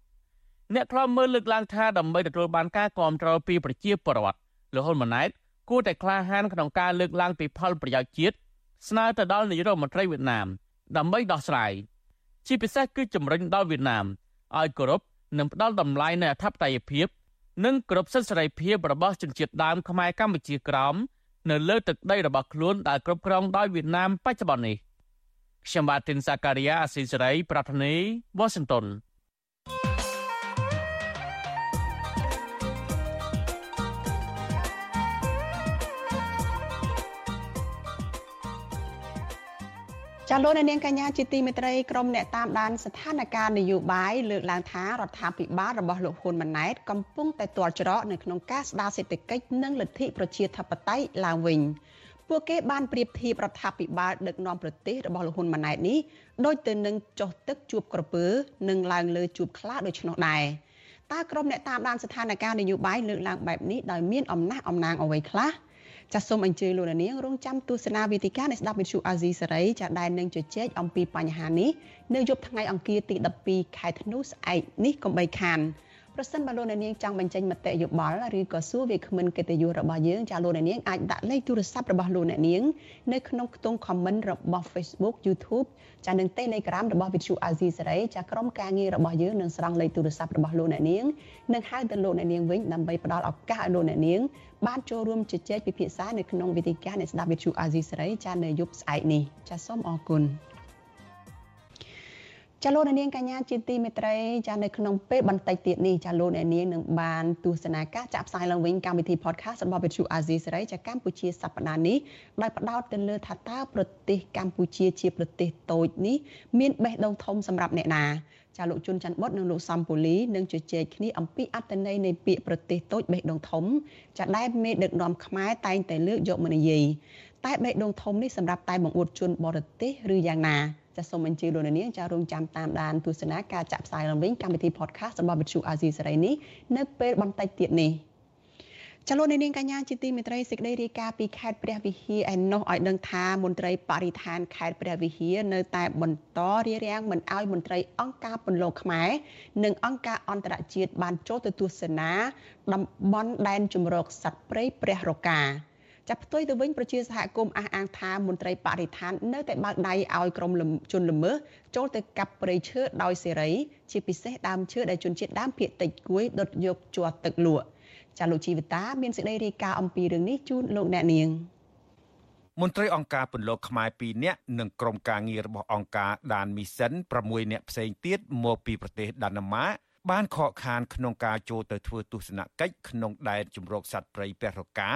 អ្នកខ្លំមើលលើកឡើងថាដើម្បីទទួលបានការគ្រប់គ្រងពីប្រជាពលរដ្ឋលោកហ៊ុនម៉ាណែតគួរតែក្លាហានក្នុងការលើកឡើងពីផលប្រយោជន៍ជាតិស្នើទៅដល់នាយករដ្ឋមន្ត្រីវៀតណាមដើម្បីដោះស្រាយជាពិសេសគឺជំរុញដល់វៀតណាមឲ្យគោរពនិងផ្ដល់តម្លៃនៅអធិបតេយ្យភាពនិងគោរពសិទ្ធិសេរីភាពរបស់ជនជាតិដើមខ្មែរកម្ពុជាក្រោមនៅលើទឹកដីរបស់ខ្លួនដែលគ្រប់គ្រងដោយវៀតណាមបច្ចុប្បន្ននេះ ខ្ញុំបាទទីនសាការីយ៉ាអស៊ីសេរី ប្រធានីវ៉ាស៊ីនតោនចាលោកនាងកញ្ញាជាទីមេត្រីក្រុមអ្នកតាមដានស្ថានភាពនយោបាយលើកឡើងថារដ្ឋាភិបាលរបស់លោកហ៊ុនម៉ាណែតកំពុងតែទាល់ច្រកនៅក្នុងការស្ដារសេដ្ឋកិច្ចនិងលទ្ធិប្រជាធិបតេយ្យឡើងវិញ ពួកគេបានប្រៀបធៀបរដ្ឋាភិបាលដឹកនាំប្រទេសរបស់លោកហ៊ុនម៉ាណែតនេះដូចទៅនឹងចុះទឹកជួបក្រពើ និងឡើងលើជួបខ្លាដូច្នោះដែរតើក្រុមអ្នកតាមដានស្ថានភាពនយោបាយលើកឡើងបែបនេះដោយមានអំណះអំណាងអ្វីខ្លះចាសសូមអញ្ជើញលោកនាងរងចាំទស្សនាវេទិកានៃស្ដាប់វិទ្យុអាស៊ីសេរីចាដែលនឹងជជែកអំពីបញ្ហានេះនៅយប់ថ្ងៃអង្គារទី12ខែធ្នូស្អែកនេះកុំបីខាន ប្រសិនបើលោកអ្នកនាងចង់បញ្ចេញមតិយោបល់ឬក៏សួរវាគ្មិនកិត្តិយសរបស់យើងចាលោកអ្នកនាងអាចដាក់លេខទូរស័ព្ទរបស់លោកអ្នកនាងនៅក្នុងខ្ទង់ comment របស់ Facebook YouTube ចានឹង Telegram របស់ Vithu Azizi សេរីចាក្រុមការងាររបស់យើងនឹងស្រង់លេខទូរស័ព្ទរបស់លោកអ្នកនាងនិងហៅទៅលោកអ្នកនាងវិញដើម្បីផ្ដល់ឱកាសឲ្យលោកអ្នកនាងបានចូលរួមជជែកពិភាក្សានៅក្នុងវេទិកានៃស្ដាប់ Vithu Azizi សេរីចានៅយប់ស្អែកនេះចាសូមអរគុណ ចាលោកនាងកញ្ញាជាទីមេត្រីចានៅក្នុងពេលបន្តិចទៀតនេះចាលោកនាងនឹងបានទស្សនាការចាក់ផ្សាយឡើងវិញកម្មវិធី podcast របស់ Vithu Azizi សេរីចាកម្ពុជាសប្តាហ៍នេះដោយផ្ដោតទៅលើថាតើប្រទេសកម្ពុជាជាប្រទេសតូចនេះមានបេះដូងធំសម្រាប់អ្នកណាចាលោកជុនច័ន្ទបុតនិងលោកសំពូលីនឹងជជែកគ្នាអំពីអត្ថន័យនៃពាក្យប្រទេសតូចបេះដូងធំចាដែលមេដឹកនាំខ្មែរតែងតែលើកយកមកនិយាយតែបេះដូងធំនេះសម្រាប់តែបង្អួតជនបរទេសឬយ៉ាងណា ចាសសូមអញ្ជើញលោកនាងចារងចាំតាមដានទស្សនាការចាក់ផ្សាយឡើងវិញកម្មវិធី podcast របស់វិទ្យុអាស៊ីសេរីនេះនៅពេលបន្តិចទៀតនេះចលនានាងកញ្ញាជាទីមេត្រីសេចក្តីរាយការណ៍ពីខេត្តព្រះវិហារឯណោះឲ្យដឹងថាមន្ត្រីបរិស្ថានខេត្តព្រះវិហារនៅតែបន្តរារាំងមិនឲ្យមន្ត្រីអង្គការពន្លកខ្មែរនិងអង្គការអន្តរជាតិបានចូលទៅទស្សនាតំបន់ដែនជំរកសត្វព្រៃព្រះរកា ចាប់ផ្ទុយទៅវិញប្រជាសហគមន៍អះអាងថាមន្ត្រីបរិស្ថាននៅតែបើកដៃឲ្យក្រុមជនល្មើសចូលទៅកាប់ព្រៃឈើដោយសេរី ជាពិសេសដើមឈើដែលជនជាតិដើមភាគតិចគួយដុតយកជាប់ទឹកលក់ចាលោកជីវិតាមានសេចក្តីរាយការណ៍អំពីរឿងនេះជូនលោកអ្នកនាងមន្ត្រីអង្គការពន្លកខ្មែរ2នាក់និងក្រុមការងាររបស់អង្គការដានមីសិន6នាក់ផ្សេងទៀតមកពីប្រទេសដាណាម៉ាបានខកខានក្នុងការចូលទៅធ្វើទស្សនកិច្ចក្នុងដែនជំរកសត្វព្រៃពរកា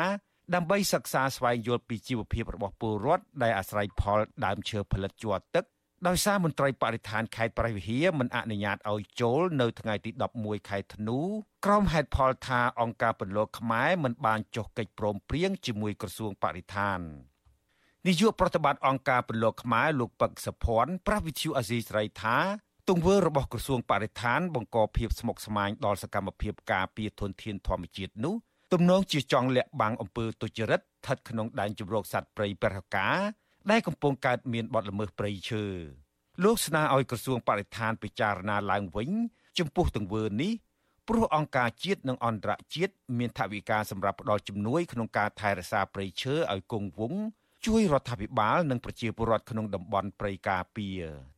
ដើម្បីសិក្សាស្វែងយល់ពីជីវភាពរបស់ពលរដ្ឋដែលអាស្រ័យផលដើមឈើផលិតជ័រទឹកដោយសារមន្ត្រីបរិស្ថានខេត្តប្រៃវិហារមិនអនុញ្ញាតឲ្យចូលនៅថ្ងៃទី11ខែធ្នូក្រុមហេតុផលថាអង្គការពន្លកខ្មែរមិនបានចុះកិច្ចព្រមព្រៀងជាមួយក្រសួងបរិស្ថាននាយកប្រតិបត្តិអង្គការពន្លកខ្មែរលោកពឹកសុភ័ណ្ឌប្រាស់វិទ្យុអាស៊ីសេរីថាទង្វើរបស់ក្រសួងបរិស្ថានបង្កភាពស្មុគស្មាញដល់សកម្មភាពការពារធនធានធម្មជាតិនោះ ទំនងជាចង់លាក់បាំងអំពើទុច្ចរិតស្ថិតក្នុងដែនជម្រកសត្វព្រៃពរកាដែលកំពុងកើតមានបទល្មើសព្រៃឈើលោកស្នើឲ្យក្រសួងបរិស្ថានពិចារណាឡើងវិញចំពោះទង្វើនេះព្រោះអង្គការជាតិនិងអន្តរជាតិមានថវិកាសម្រាប់ផ្ដល់ជំនួយក្នុងការថែរក្សាព្រៃឈើឲ្យគង់វង្សជួយរដ្ឋាភិបាលនិងប្រជាពលរដ្ឋក្នុងតំបន់ព្រៃការពារ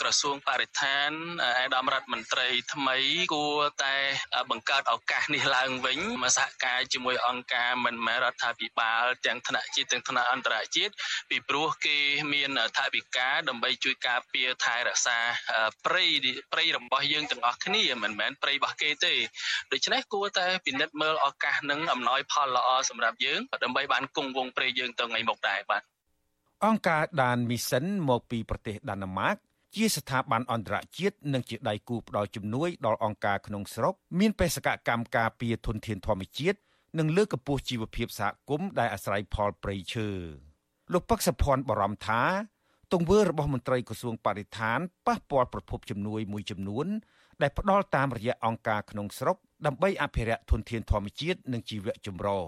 ក្រសួងបរិស្ថានឯកឧត្តមរដ្ឋមន្ត្រីថ្មីគួរតែបង្កើតឱកាសនេះឡើងវិញមកសហការជាមួយអង្គការមិនមែនរដ្ឋាភិបាលទាំងថ្នាក់ជាតិទាំងថ្នាក់អន្តរជាតិពីព្រោះគេមានថវិកាដើម្បីជួយការពារថែរក្សាព្រៃព្រៃរបស់យើងទាំងអស់គ្នាមិនមែនព្រៃរបស់គេទេដូច្នេះគួរតែពិនិត្យមើលឱកាសនឹងអំណោយផលល្អសម្រាប់យើងដើម្បីបានគង់វង្សព្រៃយើងទៅថ្ងៃមុខដែរបាទអង្គការដានមីសិនមកពីប្រទេសដាណឺម៉ាក ជាស្ថាប័នអន្តរជាតិនិងជាដៃគូផ្ដល់ជំនួយដល់អង្គការក្នុងស្រុកមានបេសកកម្មការពារធនធានធម្មជាតិនិងលើកកម្ពស់ជីវភាពសហគមន៍ដែលអាស្រ័យផលព្រៃឈើលោកពឹកសភ័ណ្ឌបារម្ភថាទង្វើរបស់មន្ត្រីក្រសួងបរិស្ថានប៉ះពាល់ប្រភពជំនួយមួយចំនួន ដែលផ្ដល់តាមរយៈអង្គការក្នុងស្រុកដើម្បីអភិរក្សធនធានធម្មជាតិនិងជីវៈចម្រុះ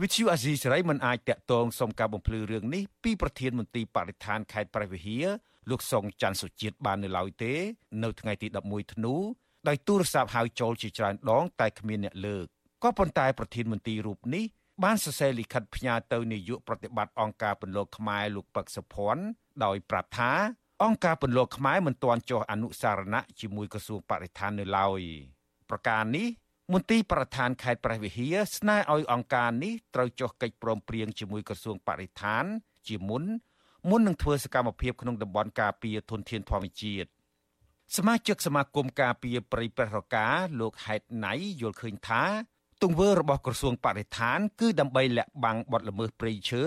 វិទ្យុអាស៊ីសេរីមិនអាចតាក់ទងសុំការបំភ្លឺរឿងនេះពីប្រធានមន្ត្រីបរិស្ថានខេត្តព្រះវិហារលោកសុងច័ន្ទសុជាតិបាននៅឡើយទេ នៅថ្ងៃទី11ធ្នូដោយទូរស័ព្ទហៅចូលជាច្រើនដង តែគ្មានអ្នកលើកក៏ប៉ុន្តែប្រធានមន្ត្រីរូបនេះបានសរសេរលិខិតផ្ញើទៅនាយកប្រតិបត្តិអង្គការពន្លកខ្មែរលោកពឹកសុភ័ណ្ឌដោយប្រាប់ថាអង្គការពន្លកខ្មែរមិនទាន់ចុះអនុសារណៈជាមួយក្រសួងបរិស្ថាននៅឡើយប្រការនេះ មន្ទីរប្រធានខេត្តព្រះវិហារស្នើឲ្យអង្គការនេះត្រូវចុះកិច្ចព្រមព្រៀងជាមួយក្រសួងបរិស្ថាន ជាមុនមុននឹងធ្វើសកម្មភាពក្នុងតំបន់ការពារធនធានធម្មជាតិសមាជិកសមាគមការពារព្រៃប្រះរកាលោកហេតណៃយល់ឃើញថាទង្វើរបស់ក្រសួងបរិស្ថាន គឺដើម្បីលាក់បាំងបទល្មើសព្រៃឈើ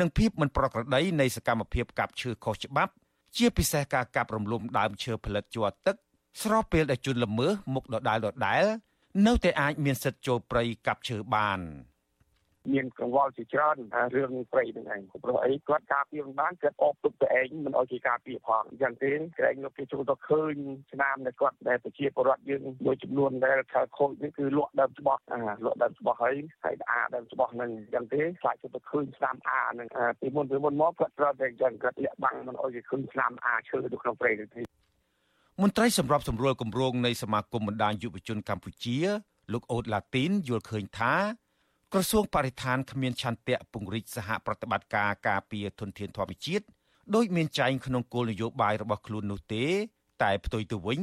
និងភាពមិនប្រក្រតីនៃសកម្មភាពកាប់ឈើខុសច្បាប់ ជាពិសេសការកាប់រំលំដើមឈើផលិតជ័រទឹកស្របពេលដែលជនល្មើសមុខដដែលដដែល នៅតែអាចមានសិទ្ធិចូលព្រៃកាប់ឈើបាន។មានកង្វល់ជាច្រើនរឿងព្រៃហ្នឹងឯងព្រោះអីគាត់ការពារមិនបានគាត់អបទុកទៅឯងមិនអោយគេការពារផងអញ្ចឹងទេក្រែងលោកគេចូលទៅឃើញឆ្នាំដែលគាត់ដែលប្រជាពលរដ្ឋយើងមួយចំនួនដែលខលខូចនេះគឺលក់ដើមច្បាស់លក់ដើមច្បាស់ហើយហើយអាដើមច្បាស់ហ្នឹងអញ្ចឹងទេខ្លាចទៅឃើញឆ្នាំអាហ្នឹងពីមុនពីមុនមកគាត់ត្រូវតែអញ្ចឹងគាត់លាក់បាំងមិនអោយគេឃើញឆ្នាំអាឈើនៅក្នុងព្រៃទេ មន្ត្រីសម្របសម្រួលគម្រោងនៃសមាគមបណ្ដាញយុវជនកម្ពុជា លោកអូតឡាទីនយល់ឃើញថាក្រសួងបរិស្ថានគ្មានឆន្ទៈពង្រីកសហប្រតិបត្តិការការពារធនធានធម្មជាតិដោយមានចែងក្នុងគោលនយោបាយរបស់ខ្លួននោះទេ តែផ្ទុយទៅវិញ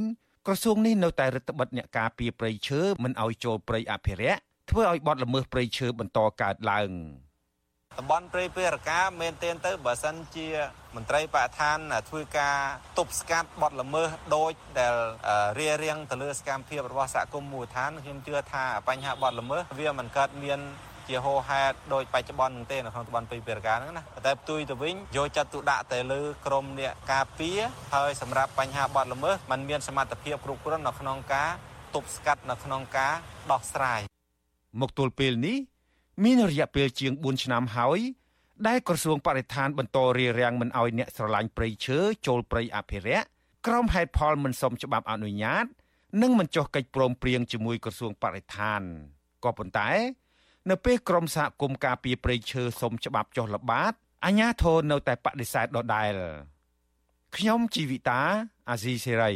ក្រសួងនេះនៅតែរឹតបន្តឹងអ្នកការពារព្រៃឈើមិនឲ្យចូលព្រៃអភិរក្សធ្វើឲ្យបទល្មើសព្រៃឈើបន្តកើតឡើង តំបន់ព្រៃពេរកាមែនទែនទៅបើសិនជាមន្ត្រីបរិស្ថានធ្វើការទប់ស្កាត់បទល្មើសដូចដែលរារាំងទៅលើសកម្មភាពរបស់សហគមន៍មូលដ្ឋានខ្ញុំជឿថាបញ្ហាបទល្មើសវាមិនកើតមានជាហោហេតុដោយបច្ចុប្បន្ននឹងទេនៅក្នុងតំបន់ពេរកាហ្នឹងណាតែផ្ទុយទៅវិញយកចិត្តទុកដាក់ទៅលើក្រមអ្នកការពារហើយសម្រាប់បញ្ហាបទល្មើសมันមានសមត្ថភាពគ្រប់គ្រាន់នៅក្នុងការទប់ស្កាត់នៅក្នុងការដោះស្រាយមកទល់ពេលនេះ មានរយៈពេលជាង4ឆ្នាំហើយដែលក្រសួងបរិស្ថានបន្តរារាំងមិនឲ្យអ្នកស្រឡាញ់ព្រៃឈើចូលព្រៃអភិរក្សក្រុមហេតុផលមិនសមច្បាប់អនុញ្ញាត និងមិនចុះកិច្ចព្រមព្រៀងជាមួយក្រសួងបរិស្ថានក៏ប៉ុន្តែ នៅពេលក្រមសហគមន៍ការពារព្រៃឈើសុំច្បាប់ចុះល្បាតអាជ្ញាធរនៅតែបដិសេធដដែលខ្ញុំជីវិតាអាស៊ីសេរី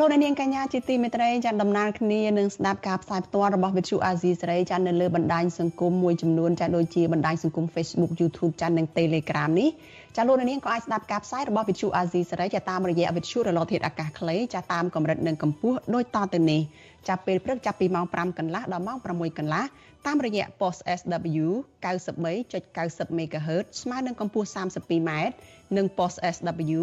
លោកនាងកញ្ញាជាទីមេត្រីចាដំណើរគ្នានឹងស្ដាប់ការផ្សាយផ្ទាល់របស់វិទ្យុអាស៊ីសេរីចានៅលើបណ្ដាញសង្គមមួយចំនួនចាដូចជាបណ្ដាញសង្គម Facebook YouTube ចានិង Telegram នេះចាលោកនាងក៏អាចស្ដាប់ការផ្សាយរបស់វិទ្យុអាស៊ីសេរីចាតាមរយៈវិទ្យុរលកធាតុអាកាសខ្លីចាតាមកម្រិតនិងកម្ពស់ដូចតទៅនេះចាប់ពេលព្រឹកចាប់ពីម៉ោង5កន្លះដល់ម៉ោង6កន្លះតាមរយៈ post SW 93.90 MHz ស្មើនឹងកម្ពស់ 32m និង post SW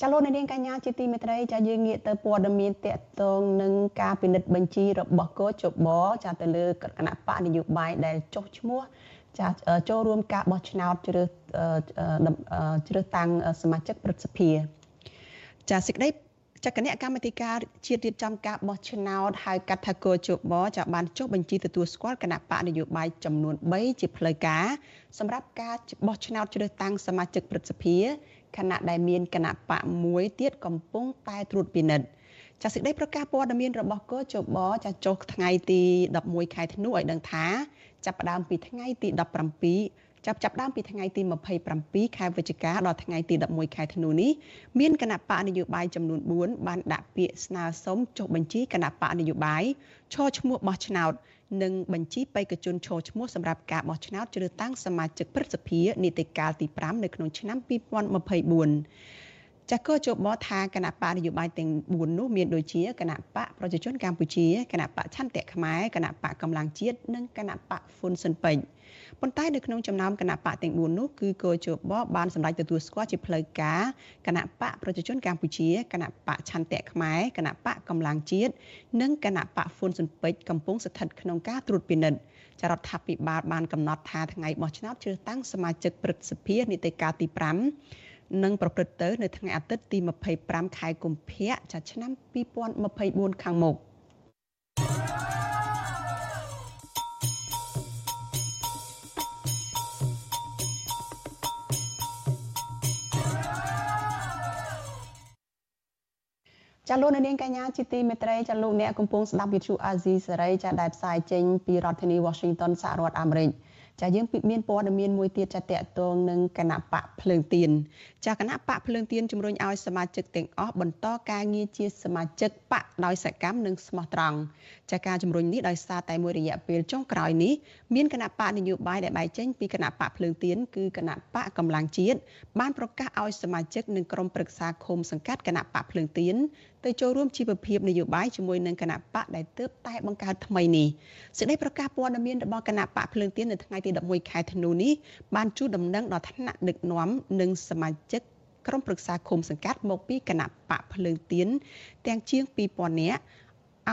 ចាលោកនាងកញ្ញាជាទីមេត្រីចាយើងងាកទៅព័ត៌មានតកតងនឹងការពិនិត្យបញ្ជីរបស់កោជបចាទៅលើគណៈបកនយោបាយដែលចុះឈ្មោះចាចូលរួមការបោះឆ្នោតជ្រើសជ្រើសតាំងសមាជិកព្រឹទ្ធសភាចាសេចក្តី ចាគណៈកម្មាធិការជាតិរៀបចំការបោះឆ្នោតហៅកាត់ថាកោជបចាបានចុះបញ្ជីទទួលស្គាល់គណៈបកនយោបាយចំនួន3ជាផ្លូវការសម្រាប់ការបោះឆ្នោតជ្រើសតាំងសមាជិកព្រឹទ្ធសភាខណៈដែលមានគណៈបកមួយទៀតកំពុងតែត្រួតពិនិត្យចាសេចក្តីប្រកាសព័ត៌មានរបស់កោជបចាចុះថ្ងៃទី11ខែធ្នូឲ្យដឹងថាចាប់ផ្ដើមពីថ្ងៃទី17 ចាប់ចាប់ដើមពីថ្ងៃទី27ខែវិច្ឆិកាដល់ថ្ងៃទី11ខែធ្នូនេះមានគណៈបកនយោបាយចំនួន4បានដាក់ពាក្យស្នើសុំចុះបញ្ជីគណៈបកនយោបាយឈរឈ្មោះបោះឆ្នោតនិងបញ្ជីបេក្ខជនឈរឈ្មោះសម្រាប់ការបោះឆ្នោតជ្រើសតាំងសមាជិកព្រឹទ្ធសភានីតិកាលទី5នៅក្នុងឆ្នាំ2024ចាក៏ជបថាគណៈបកនយោបាយទាំង4នោះមានដូចជាគណៈបកប្រជាជនកម្ពុជាគណៈបកឆន្ទៈខ្មែរគណៈបកកម្លាំងជាតិនិងគណៈបកហ្វុនស៊ិនពេជ្រ ប៉ុន្តែនៅក្នុងចំណោមគណៈបកទាំង4នោះគឺកោជបបានសម្រេចទទួលស្គាល់ជាផ្លូវការគណៈបកប្រជាជនកម្ពុជាគណៈបកឆន្ទៈខ្មែរគណៈបកកម្លាំងជាតិនិងគណៈបកហ្វុនស៊ិនពេជ្រកំពុងស្ថិតក្នុងការត្រួតពិនិត្យចរដ្ឋាភិបាលបានកំណត់ថាថ្ងៃបោះឆ្នោតជ្រើសតាំងសមាជិកព្រឹទ្ធសភានីតិកាលទី5នឹងប្រព្រឹត្តទៅ នៅថ្ងៃអាទិត្យទី25ខែកុម្ភៈចាឆ្នាំ2024ខាងមុខ ចាលោកនាងកញ្ញាជាទីមេត្រីចាលោកអ្នកកំពុងស្ដាប់វិទ្យុអាស៊ីសេរីចាដែលផ្សាយចេញពីរដ្ឋធានី Washington សហរដ្ឋអាមេរិកចាយើងមានព័ត៌មានមួយទៀតចាតកតងនឹងគណៈបកភ្លើងទៀនចាគណៈបកភ្លើងទៀនជំរុញឲ្យសមាជិកទាំងអស់បន្តការងារជាសមាជិកបកដោយសកម្មនិងស្មោះត្រង់ចាការជំរុញនេះដោយសារតែមួយរយៈពេលចុងក្រោយនេះមានគណៈបកនយោបាយដែលបែកចេញពីគណៈបកភ្លើងទៀនគឺគណៈបកកម្លាំងជាតិបានប្រកាសឲ្យសមាជិកនិងក្រុមប្រឹក្សាឃុំសង្កាត់គណៈបកភ្លើងទៀន ទៅចូលរួមជីវភាពនយោបាយជាមួយនឹងគណៈបកដែលទើបតែបង្កើតថ្មីនេះសេចក្តីប្រកាសព័ត៌មានរបស់គណៈបកភ្លើងទៀននៅថ្ងៃទី11ខែធ្នូនេះបានជូនដំណឹងដល់ថ្នាក់ដឹកនាំនិងសមាជិកក្រុមប្រឹក្សាឃុំសង្កាត់មកពីគណៈបកភ្លើងទៀនទាំងជាង2000នាក់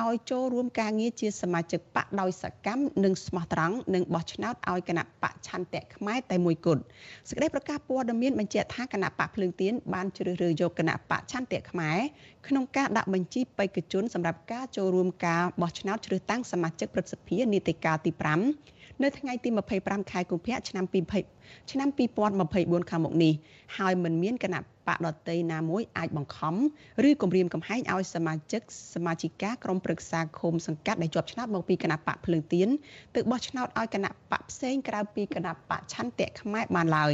ឲ្យចូលរួមការងារជាសមាជិកបកដោយសកម្មនិងស្មោះត្រង់និងបោះឆ្នោតឲ្យគណៈបកឆន្ទៈខ្មែរតែមួយគត់សេចក្តីប្រកាសព័ត៌មានបញ្ជាក់ថាគណៈបកភ្លើងទៀនបានជ្រើសរើសយកគណៈបកឆន្ទៈខ្មែរក្នុងការដាក់បញ្ជីបេក្ខជនសម្រាប់ការចូលរួមការបោះឆ្នោតជ្រើសតាំងសមាជិកព្រឹទ្ធសភានីតិកាលទី5 នៅថ្ងៃទី25ខែកុម្ភៈឆ្នាំ2020ឆ្នាំ2024ខាងមុខនេះហើយមិនមានគណៈបកដតីណាមួយអាចបង្ខំឬគំរាមកំហែងឲ្យសមាជិកសមាជិកាក្រុមប្រឹក្សាឃុំសង្កាត់ដែលជាប់ឆ្នោតមកពីគណៈបកភ្លើងទៀនទៅបោះឆ្នោតឲ្យគណៈបកផ្សេងក្រៅពីគណៈបកឆន្ទៈខ្មែរបានឡើយ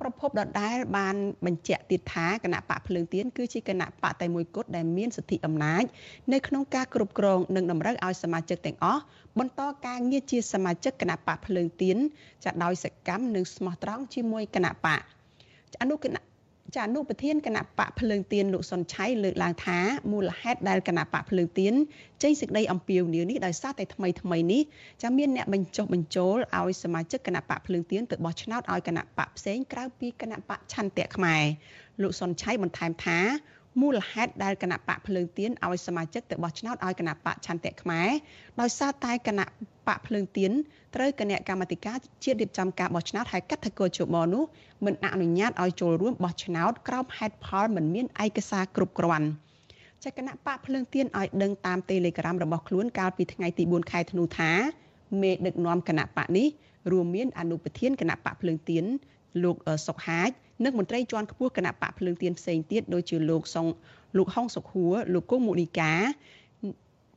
ប្រពន្ធដដែលបានបញ្ជាក់ទៀតថាគណៈបកភ្លើងទៀនគឺជាគណៈបកតែមួយគត់ដែលមានសិទ្ធិអំណាចនៅក្នុងការគ្រប់គ្រងនិងតម្រូវឲ្យសមាជិកទាំងអស់បន្តការងារជាសមាជិកគណៈបកភ្លើងទៀនចាដោយសកម្មនិងស្មោះត្រង់ជាមួយគណៈបកអនុគណៈ ចាអនុប្រធានគណៈបកភ្លើងទៀនលោកសុនឆៃលើកឡើងថាមូលហេតុដែលគណៈបកភ្លើងទៀនចេញសេចក្តីអំពាវនាវនេះដោយសារតែថ្មីថ្មីនេះចាមានអ្នកបញ្ចុះបញ្ចូលឲ្យសមាជិកគណៈបកភ្លើងទៀនទៅបោះឆ្នោតឲ្យគណៈបកផ្សេងក្រៅពីគណៈបកឆន្ទៈខ្មែរលោកសុនឆៃបន្ថែមថា មូលហេតុដែលគណៈបកភ្លើងទៀនឲ្យសមាជិកទៅបោះឆ្នោតឲ្យគណៈបកឆន្ទៈខ្មែរដោយសារតែគណៈបកភ្លើងទៀនត្រូវគណៈកម្មាធិការជាតិរៀបចំការបោះឆ្នោតហៅកាត់ថាកោជបនោះមិនអនុញ្ញាតឲ្យចូលរួមបោះឆ្នោតក្រោមហេតុផលមិនមានឯកសារគ្រប់គ្រាន់ចគណៈបកភ្លើងទៀនឲ្យដឹងតាម Telegram របស់ខ្លួនកាលពីថ្ងៃទី4ខែធ្នូថាមេដឹកនាំគណៈបកនេះរួមមានអនុប្រធានគណៈបកភ្លើងទៀនលោកសុកហាជ និងមន្ត្រីជាន់ខ្ពស់គណៈបកភ្លើងទៀនផ្សេងទៀតដូចជាលោកសុងលោកហុងសុខួរលោកគង់មុនីកា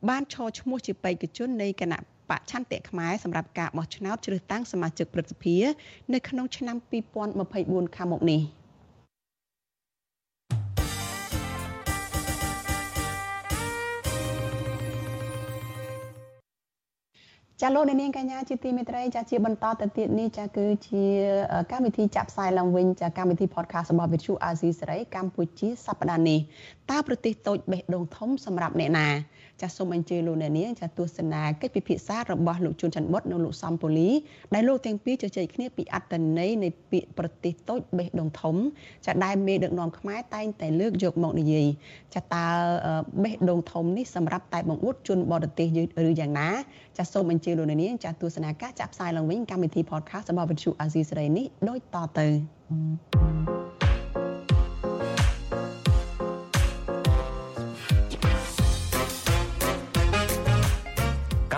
បានឈរឈ្មោះជាបេក្ខជននៃគណៈបច្ឆន្ទៈខ្មែរសម្រាប់ការបោះឆ្នោតជ្រើសតាំងសមាជិកព្រឹទ្ធសភា នៅក្នុងឆ្នាំ2024ខាងមុខនេះ។ ចចាលោកនាងកញ្ញាជាទីមេត្រីចាជាបន្តទៅទៀតនេះចាគឺជាកម្មវិធីចាក់ផ្សាយឡើងវិញចាកម្មវិធី podcast របស់ Vithu Azizi សេរីកម្ពុជាសប្តាហ៍នេះតើប្រទេសតូចបេះដូងធំសម្រាប់អ្នកណា ចាសសូមអញ្ជើញលោកអ្នកនាងចាទស្សនាកិច្ចពិភាក្សារបស់លោកជួនច័ន្ទបុតនិងលោកសំពូលីដែលលោកទាំងពីរជជែកគ្នាពីអត្តន័យនៃពាក្យប្រទេសតូចបេះដូងធំចាដែលមេដឹកនាំខ្មែរតែងតែលើកយកមកនិយាយចាតើបេះដូងធំនេះសម្រាប់តែបង្អួតជនបរទេសឬយ៉ាងណាចាសសូមអញ្ជើញលោកអ្នកនាងចាទស្សនាការចាក់ផ្សាយឡើងវិញកម្មវិធី podcast របស់វិទ្យុអាស៊ីសេរីនេះដូចតទៅ thank you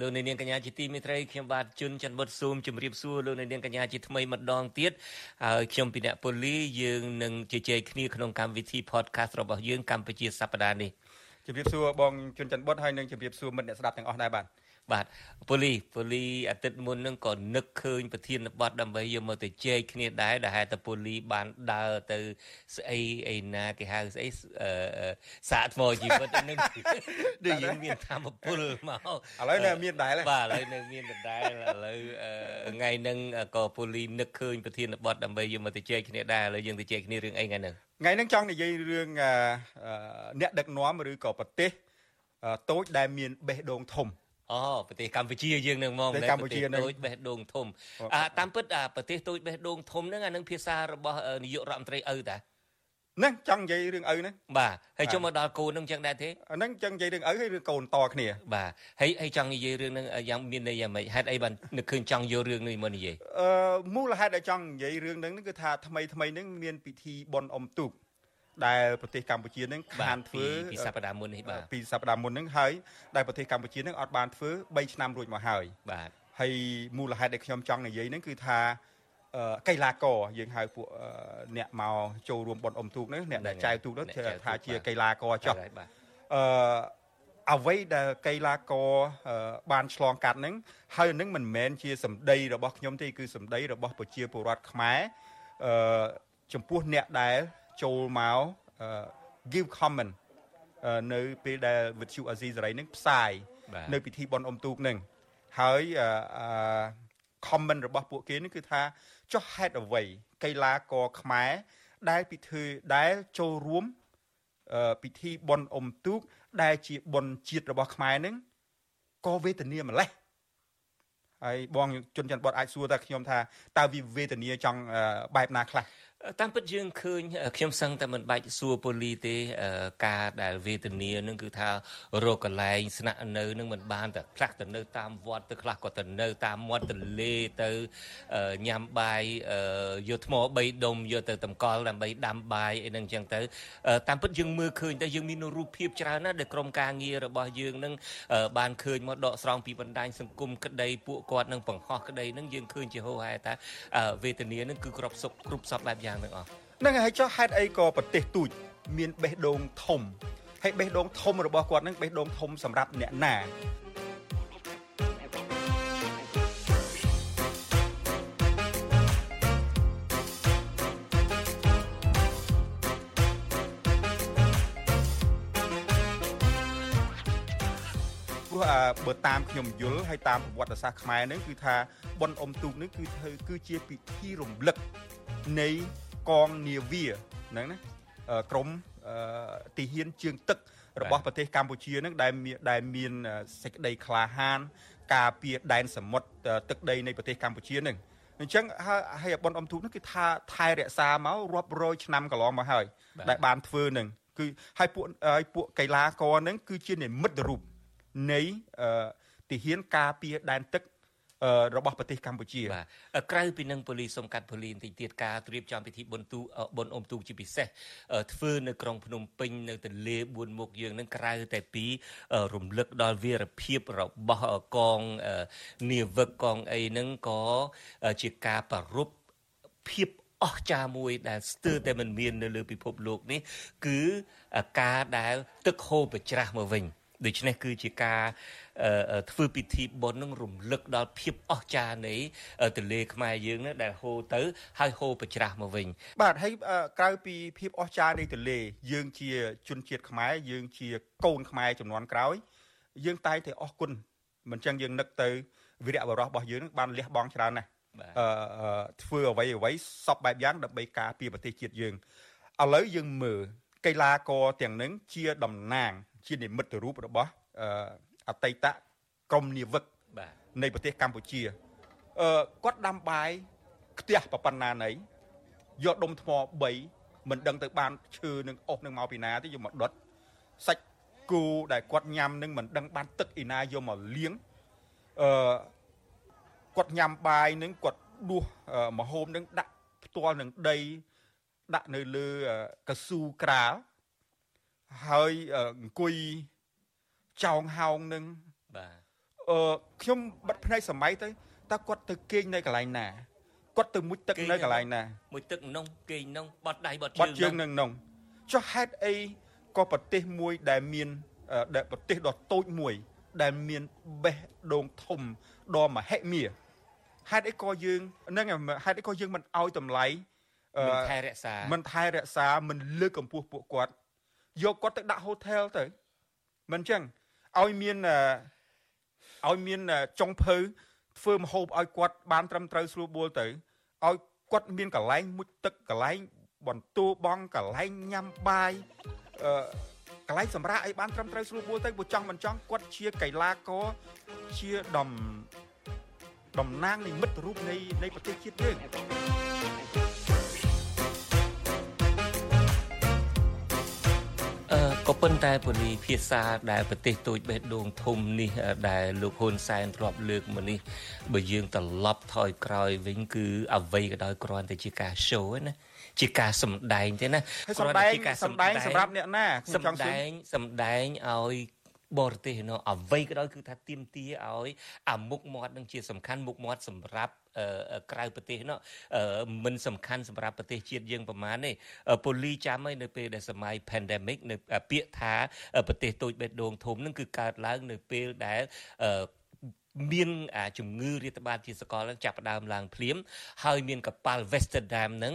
លោកនាងកញ្ញាជាទីមេត្រីខ្ញុំបាទជុនច័ន្ទបុតស៊ូមជម្រាបសួរលោកនាងកញ្ញាជាថ្មីម្ដងទៀតហើយខ្ញុំពីអ្នកពូលីយើងនឹងជជែកគ្នាក្នុងកម្មវិធី podcast របស់យើងកម្ពុជាសប្តាហ៍នេះជម្រាបសួរបងជុនច័ន្ទបុតហើយនឹងជម្រាបសួរមិត្តអ្នកស្ដាប់ទាំងអស់ដែរបាទ បាទពូលីពូលីអាទិត្យមុនហ្នឹងក៏នឹកឃើញប្រធានបទដើម្បីយកមកទៅជែកគ្នាដែរដែលហេតុតែពូលីបានដើរទៅស្អីអីណាគេហៅស្អីសាកថ្មជីវិតហ្នឹងដូចយើងមានធម្មពលមកឥឡូវនៅមានដែរបាទឥឡូវនៅមានដដែលឥឡូវថ្ងៃហ្នឹងក៏ពូលីនឹកឃើញប្រធានបទដើម្បីយកមកទៅជែកគ្នាដែរឥឡូវយើងទៅជែកគ្នារឿងអីថ្ងៃហ្នឹងថ្ងៃហ្នឹងចង់និយាយរឿងអ្នកដឹកនាំឬក៏ប្រទេសតូចដែលមានបេះដូងធំ អូប្រទេសកម្ពុជាយើងនឹងមកកម្ពុជាតូចបេះដូងធំអាតាមពិតអាប្រទេសតូចបេះដូងធំហ្នឹងអានឹងភាសារបស់នាយករដ្ឋមន្ត្រីឪតាហ្នឹងចង់និយាយរឿងឪហ្នឹងបាទហើយចុះមកដល់កូនហ្នឹងចឹងដែរទេហ្នឹងចង់និយាយរឿងឪហើយរឿងកូនតគ្នាបាទហើយហើយចង់និយាយរឿងហ្នឹងយ៉ាងមានន័យយ៉ាងម៉េចហេតុអីបាននឹកឃើញចង់យករឿងនេះមកនិយាយអឺមូលហេតុដែលចង់និយាយរឿងហ្នឹងគឺថាថ្មីថ្មីហ្នឹងមានពិធីបុណ្យអុំទូក ដែលប្រទេសកម្ពុជានឹងខានធ្វើពីសប្តាហ៍មុននេះបាទពីសប្តាហ៍មុននឹងហើយដែលប្រទេសកម្ពុជានឹងអត់បានធ្វើ3ឆ្នាំរួចមកហើយបាទហើយមូលហេតុដែលខ្ញុំចង់និយាយហ្នឹងគឺថាកីឡាករយើងហៅពួកអ្នកមកចូលរួមបុណ្យអុំទូកនេះអ្នកដែលចែវទូកនោះថាជាកីឡាករចុះអឺអ្វីដែលកីឡាករបានឆ្លងកាត់ហ្នឹងហើយនឹងមិនមែនជាសម្ដីរបស់ខ្ញុំទេគឺសម្ដីរបស់ប្រជាពលរដ្ឋខ្មែរអឺចំពោះអ្នកដែល ចូលមក give comment នៅពេលដែលវិទ្យុអាស៊ីសេរីនឹងផ្សាយនៅពិធីបុណ្យអុំទូកនឹងហើយអឺ comment របស់ពួកគេនេះគឺថាចុះហេតុអ្វីកីឡាករខ្មែរដែលពិធីដែលចូលរួមពិធីបុណ្យអុំទូក ដែលជាបុណ្យជាតិរបស់ខ្មែរនឹងក៏វេទនាម្លេះហើយបងជនច័ន្ទបតអាចសួរថាខ្ញុំថាតើវាវេទនាចង់បែបណាខ្លះ តាមពិតយើងឃើញខ្ញុំសឹងតែមិនបាច់សួរប៉ូលីទេការដែលវេទនានឹងគឺថារកកន្លែងស្នាក់នៅនឹងមិនបានតែខ្លះទៅនៅតាមវត្តទៅខ្លះក៏ទៅនៅតាមមាត់ទន្លេទៅញ៉ាំបាយយកថ្ម3ដុំយកទៅតម្កល់ដើម្បីដាំបាយអីហ្នឹងអញ្ចឹងទៅតាមពិតយើងមើលឃើញតែយើងមានរូបភាពច្រើនណាស់ដែលក្រុមការងាររបស់យើងនឹងបានឃើញមកដកស្រង់ពីបណ្ដាញសង្គមក្តីពួកគាត់នឹងបង្ហោះក្តីនឹងយើងឃើញជាហោហែថាវេទនានឹងគឺគ្រប់សុខគ្រប់សពបែបយ៉ាងទាំងអស់ហ្នឹងហើយចុះហេតុអីក៏ប្រទេសទូចមានបេះដូងធំហើយបេះដូងធំរបស់គាត់ហ្នឹងបេះដូងធំសម្រាប់អ្នកណាព្រោះបើតាមខ្ញុំយល់ហើយតាមប្រវត្តិសាស្ត្រខ្មែរហ្នឹងគឺថាប៉ុនអុំទូកនេះគឺធ្វើគឺជាពិធីរំលឹក នៃកងនាវាហ្នឹងណាក្រមទីហ៊ានជើងទឹករបស់ប្រទេសកម្ពុជាហ្នឹងដែលមានដែលមានសេចក្តីក្លាហាន ការពារដែនសមុទ្រទឹកដីនៃប្រទេសកម្ពុជាហ្នឹងអញ្ចឹងហើយអបុនអំទូកហ្នឹងគឺថាថែរក្សាមករាប់រយឆ្នាំកន្លងមកហើយដែលបានធ្វើហ្នឹងគឺហើយពួកហើយពួកកីឡាករហ្នឹងគឺជានិមិត្តរូបនៃទីហ៊ានការពារដែនទឹក របស់ប្រទេសកម្ពុជាបាទក្រៅពីនឹងប៉ូលីសសុំកាត់ប៉ូលីសបន្តិចទៀតការត្រៀមចំពិធីបុណ្យទូបុណ្យអុំទូកជាពិសេសធ្វើនៅក្រុងភ្នំពេញនៅទន្លេបួនមុខយើងនឹងក្រៅតែពីរំលឹកដល់វីរភាពរបស់កងនាវិកកងអីហ្នឹងក៏ជាការប្ររពភាពអស្ចារ្យមួយដែលស្ទើរតែមិនមាននៅលើពិភពលោកនេះ គឺការដែលទឹកហូរប្រច្រាស់មកវិញដូច្នេះគឺជាការ ធ្វើពិធីបុណ្យនឹងរំលឹកដល់ភាពអស្ចារ្យនៃទន្លេខ្មែរយើងនឹងដែលហូរទៅហើយហូរប្រច្រាស់មកវិញ បាទហើយក្រៅពីភាពអស្ចារ្យនៃទន្លេយើងជាជនជាតិខ្មែរយើងជាកូនខ្មែរចំនួនក្រោយ យើងតែងតែអរគុណមិនចឹងយើងនឹកទៅវីរៈបរោះរបស់យើងនឹងបានលះបង់ច្រើនណាស់អឺធ្វើអ្វីអ្វីសពបែបយ៉ាងដើម្បីការពារប្រទេសជាតិយើងឥឡូវយើងមើលកីឡាករទាំងនឹងជាតំណាង ជានិមិត្តរូបរបស់អ តីតក្រមនាវិកនៃប្រទេសកម្ពុជាអឺគាត់ដាំបាយខ្ទះប្រប៉ុណ្ណាណីយកដុំថ្ម3មិនដឹងទៅបានឈើនឹងអស់នឹងមកពីណាទេយកមកដុតសាច់គូដែលគាត់ញ៉ាំនឹងមិនដឹងបានទឹកឯណាយកមកលាងអឺគាត់ញ៉ាំបាយនឹងគាត់ដួសមហូបនឹងដាក់ផ្ទាល់នឹងដីដាក់នៅលើកស៊ូក្រាលហើយអង្គុយ ចောင်းហោងនឹងបាទអឺខ្ញុំបិទភ្នែកសម័យទៅតើគាត់ទៅគេងនៅកន្លែងណាគាត់ទៅមុជទឹកនៅកន្លែងណាមុជទឹកនងគេងនងបត់ដៃបត់ជើងបត់ជើងនឹងនងចុះហេតុអីក៏ប្រទេសមួយដែលមានដែលប្រទេសដ៏តូចមួយ ដែលមានបេះដូងធំដ៏មហិមាហេតុអីក៏យើងនឹងហេតុអីក៏យើងមិនឲ្យតម្លៃមិនថែរក្សាមិនថែរក្សាមិនលើកកម្ពស់ពួកគាត់យកគាត់ទៅដាក់ហូថែលទៅមិនចឹង ឲ្យមានឲ្យមានចុងភៅធ្វើមហូបឲ្យគាត់បានត្រឹមត្រូវស្រួលបួលទៅឲ្យគាត់មានកន្លែងមុជទឹកកន្លែងបន្ទោបងកន្លែងញ៉ាំបាយអឺកន្លែងសម្រាប់អីបានត្រឹមត្រូវស្រួលបួលទៅបើចង់មិនចង់គាត់ជាកីឡាករជាដំតំណាងនៃមិត្តរូបនៃនៃប្រទេសជាតិយើង ប៉ុន្តែពលីភាសាដែលប្រទេសតូចបេះដូងធំនេះដែលលោកហ៊ុនសែនធ្លាប់លើកមកនេះបើយើងត្រឡប់ថយក្រោយវិញគឺអ្វីក៏ដោយគ្រាន់តែជាការ show ណាជាការសម្ដែងទេណាគ្រាន់តែជាការសម្ដែងសម្រាប់អ្នកណាខ្ញុំចង់សម្ដែងសម្ដែងឲ្យបរទេសនោះអ្វីក៏ដោយគឺថាទៀមទាឲ្យអាមុខមាត់នឹងជាសំខាន់មុខមាត់សម្រាប់ ក្រៅប្រទេសនោះមិនសំខាន់សម្រាប់ប្រទេសជាតិយើងប្រមាណទេពូលីចាំហើយនៅពេលដែលសម័យ pandemic នៅពាក្យថាប្រទេសតូចបេះដូងធំនឹងគឺកើតឡើងនៅពេលដែលមានជំងឺរាតត្បាតជាសកលចាប់ផ្ដើមឡើងភ្លាមហើយមានកប៉ាល់ Westerdam នឹង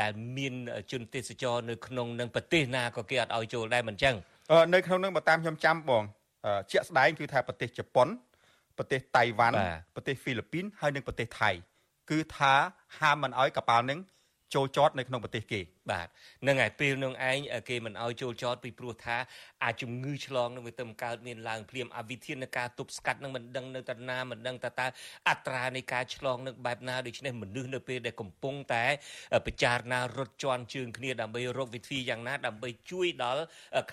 ដែលមានជនទេសចរនៅក្នុងនឹងប្រទេសណាក៏គេអត់ឲ្យចូលដែរមិនចឹងនៅក្នុងនឹងបើតាមខ្ញុំចាំបងជាក់ស្ដែងគឺថាប្រទេសជប៉ុន ប្រទេសតៃវ៉ាន់ប្រទេសហ្វីលីពីនហើយនិងប្រទេសថៃគឺថាហាមមិនឲ្យកប៉ាល់នឹងចូលចតនៅក្នុងប្រទេសគេ បាទនឹងឯពេលនឹងឯងគេមិនឲ្យចូលចតពីព្រោះថាអាជំងឺឆ្លងនឹងវាទៅកើតមានឡើងភ្លាមអាវិធានការទប់ស្កាត់នឹងមិនដឹងនៅតាណាមិនដឹងតើតើអត្រានៃការឆ្លងនឹងបែបណាដូច្នេះមនុស្សនៅពេលដែលកំពុងតែពិចារណារត់ជន់ជើងគ្នាដើម្បីរកវិធីយ៉ាងណាដើម្បីជួយដល់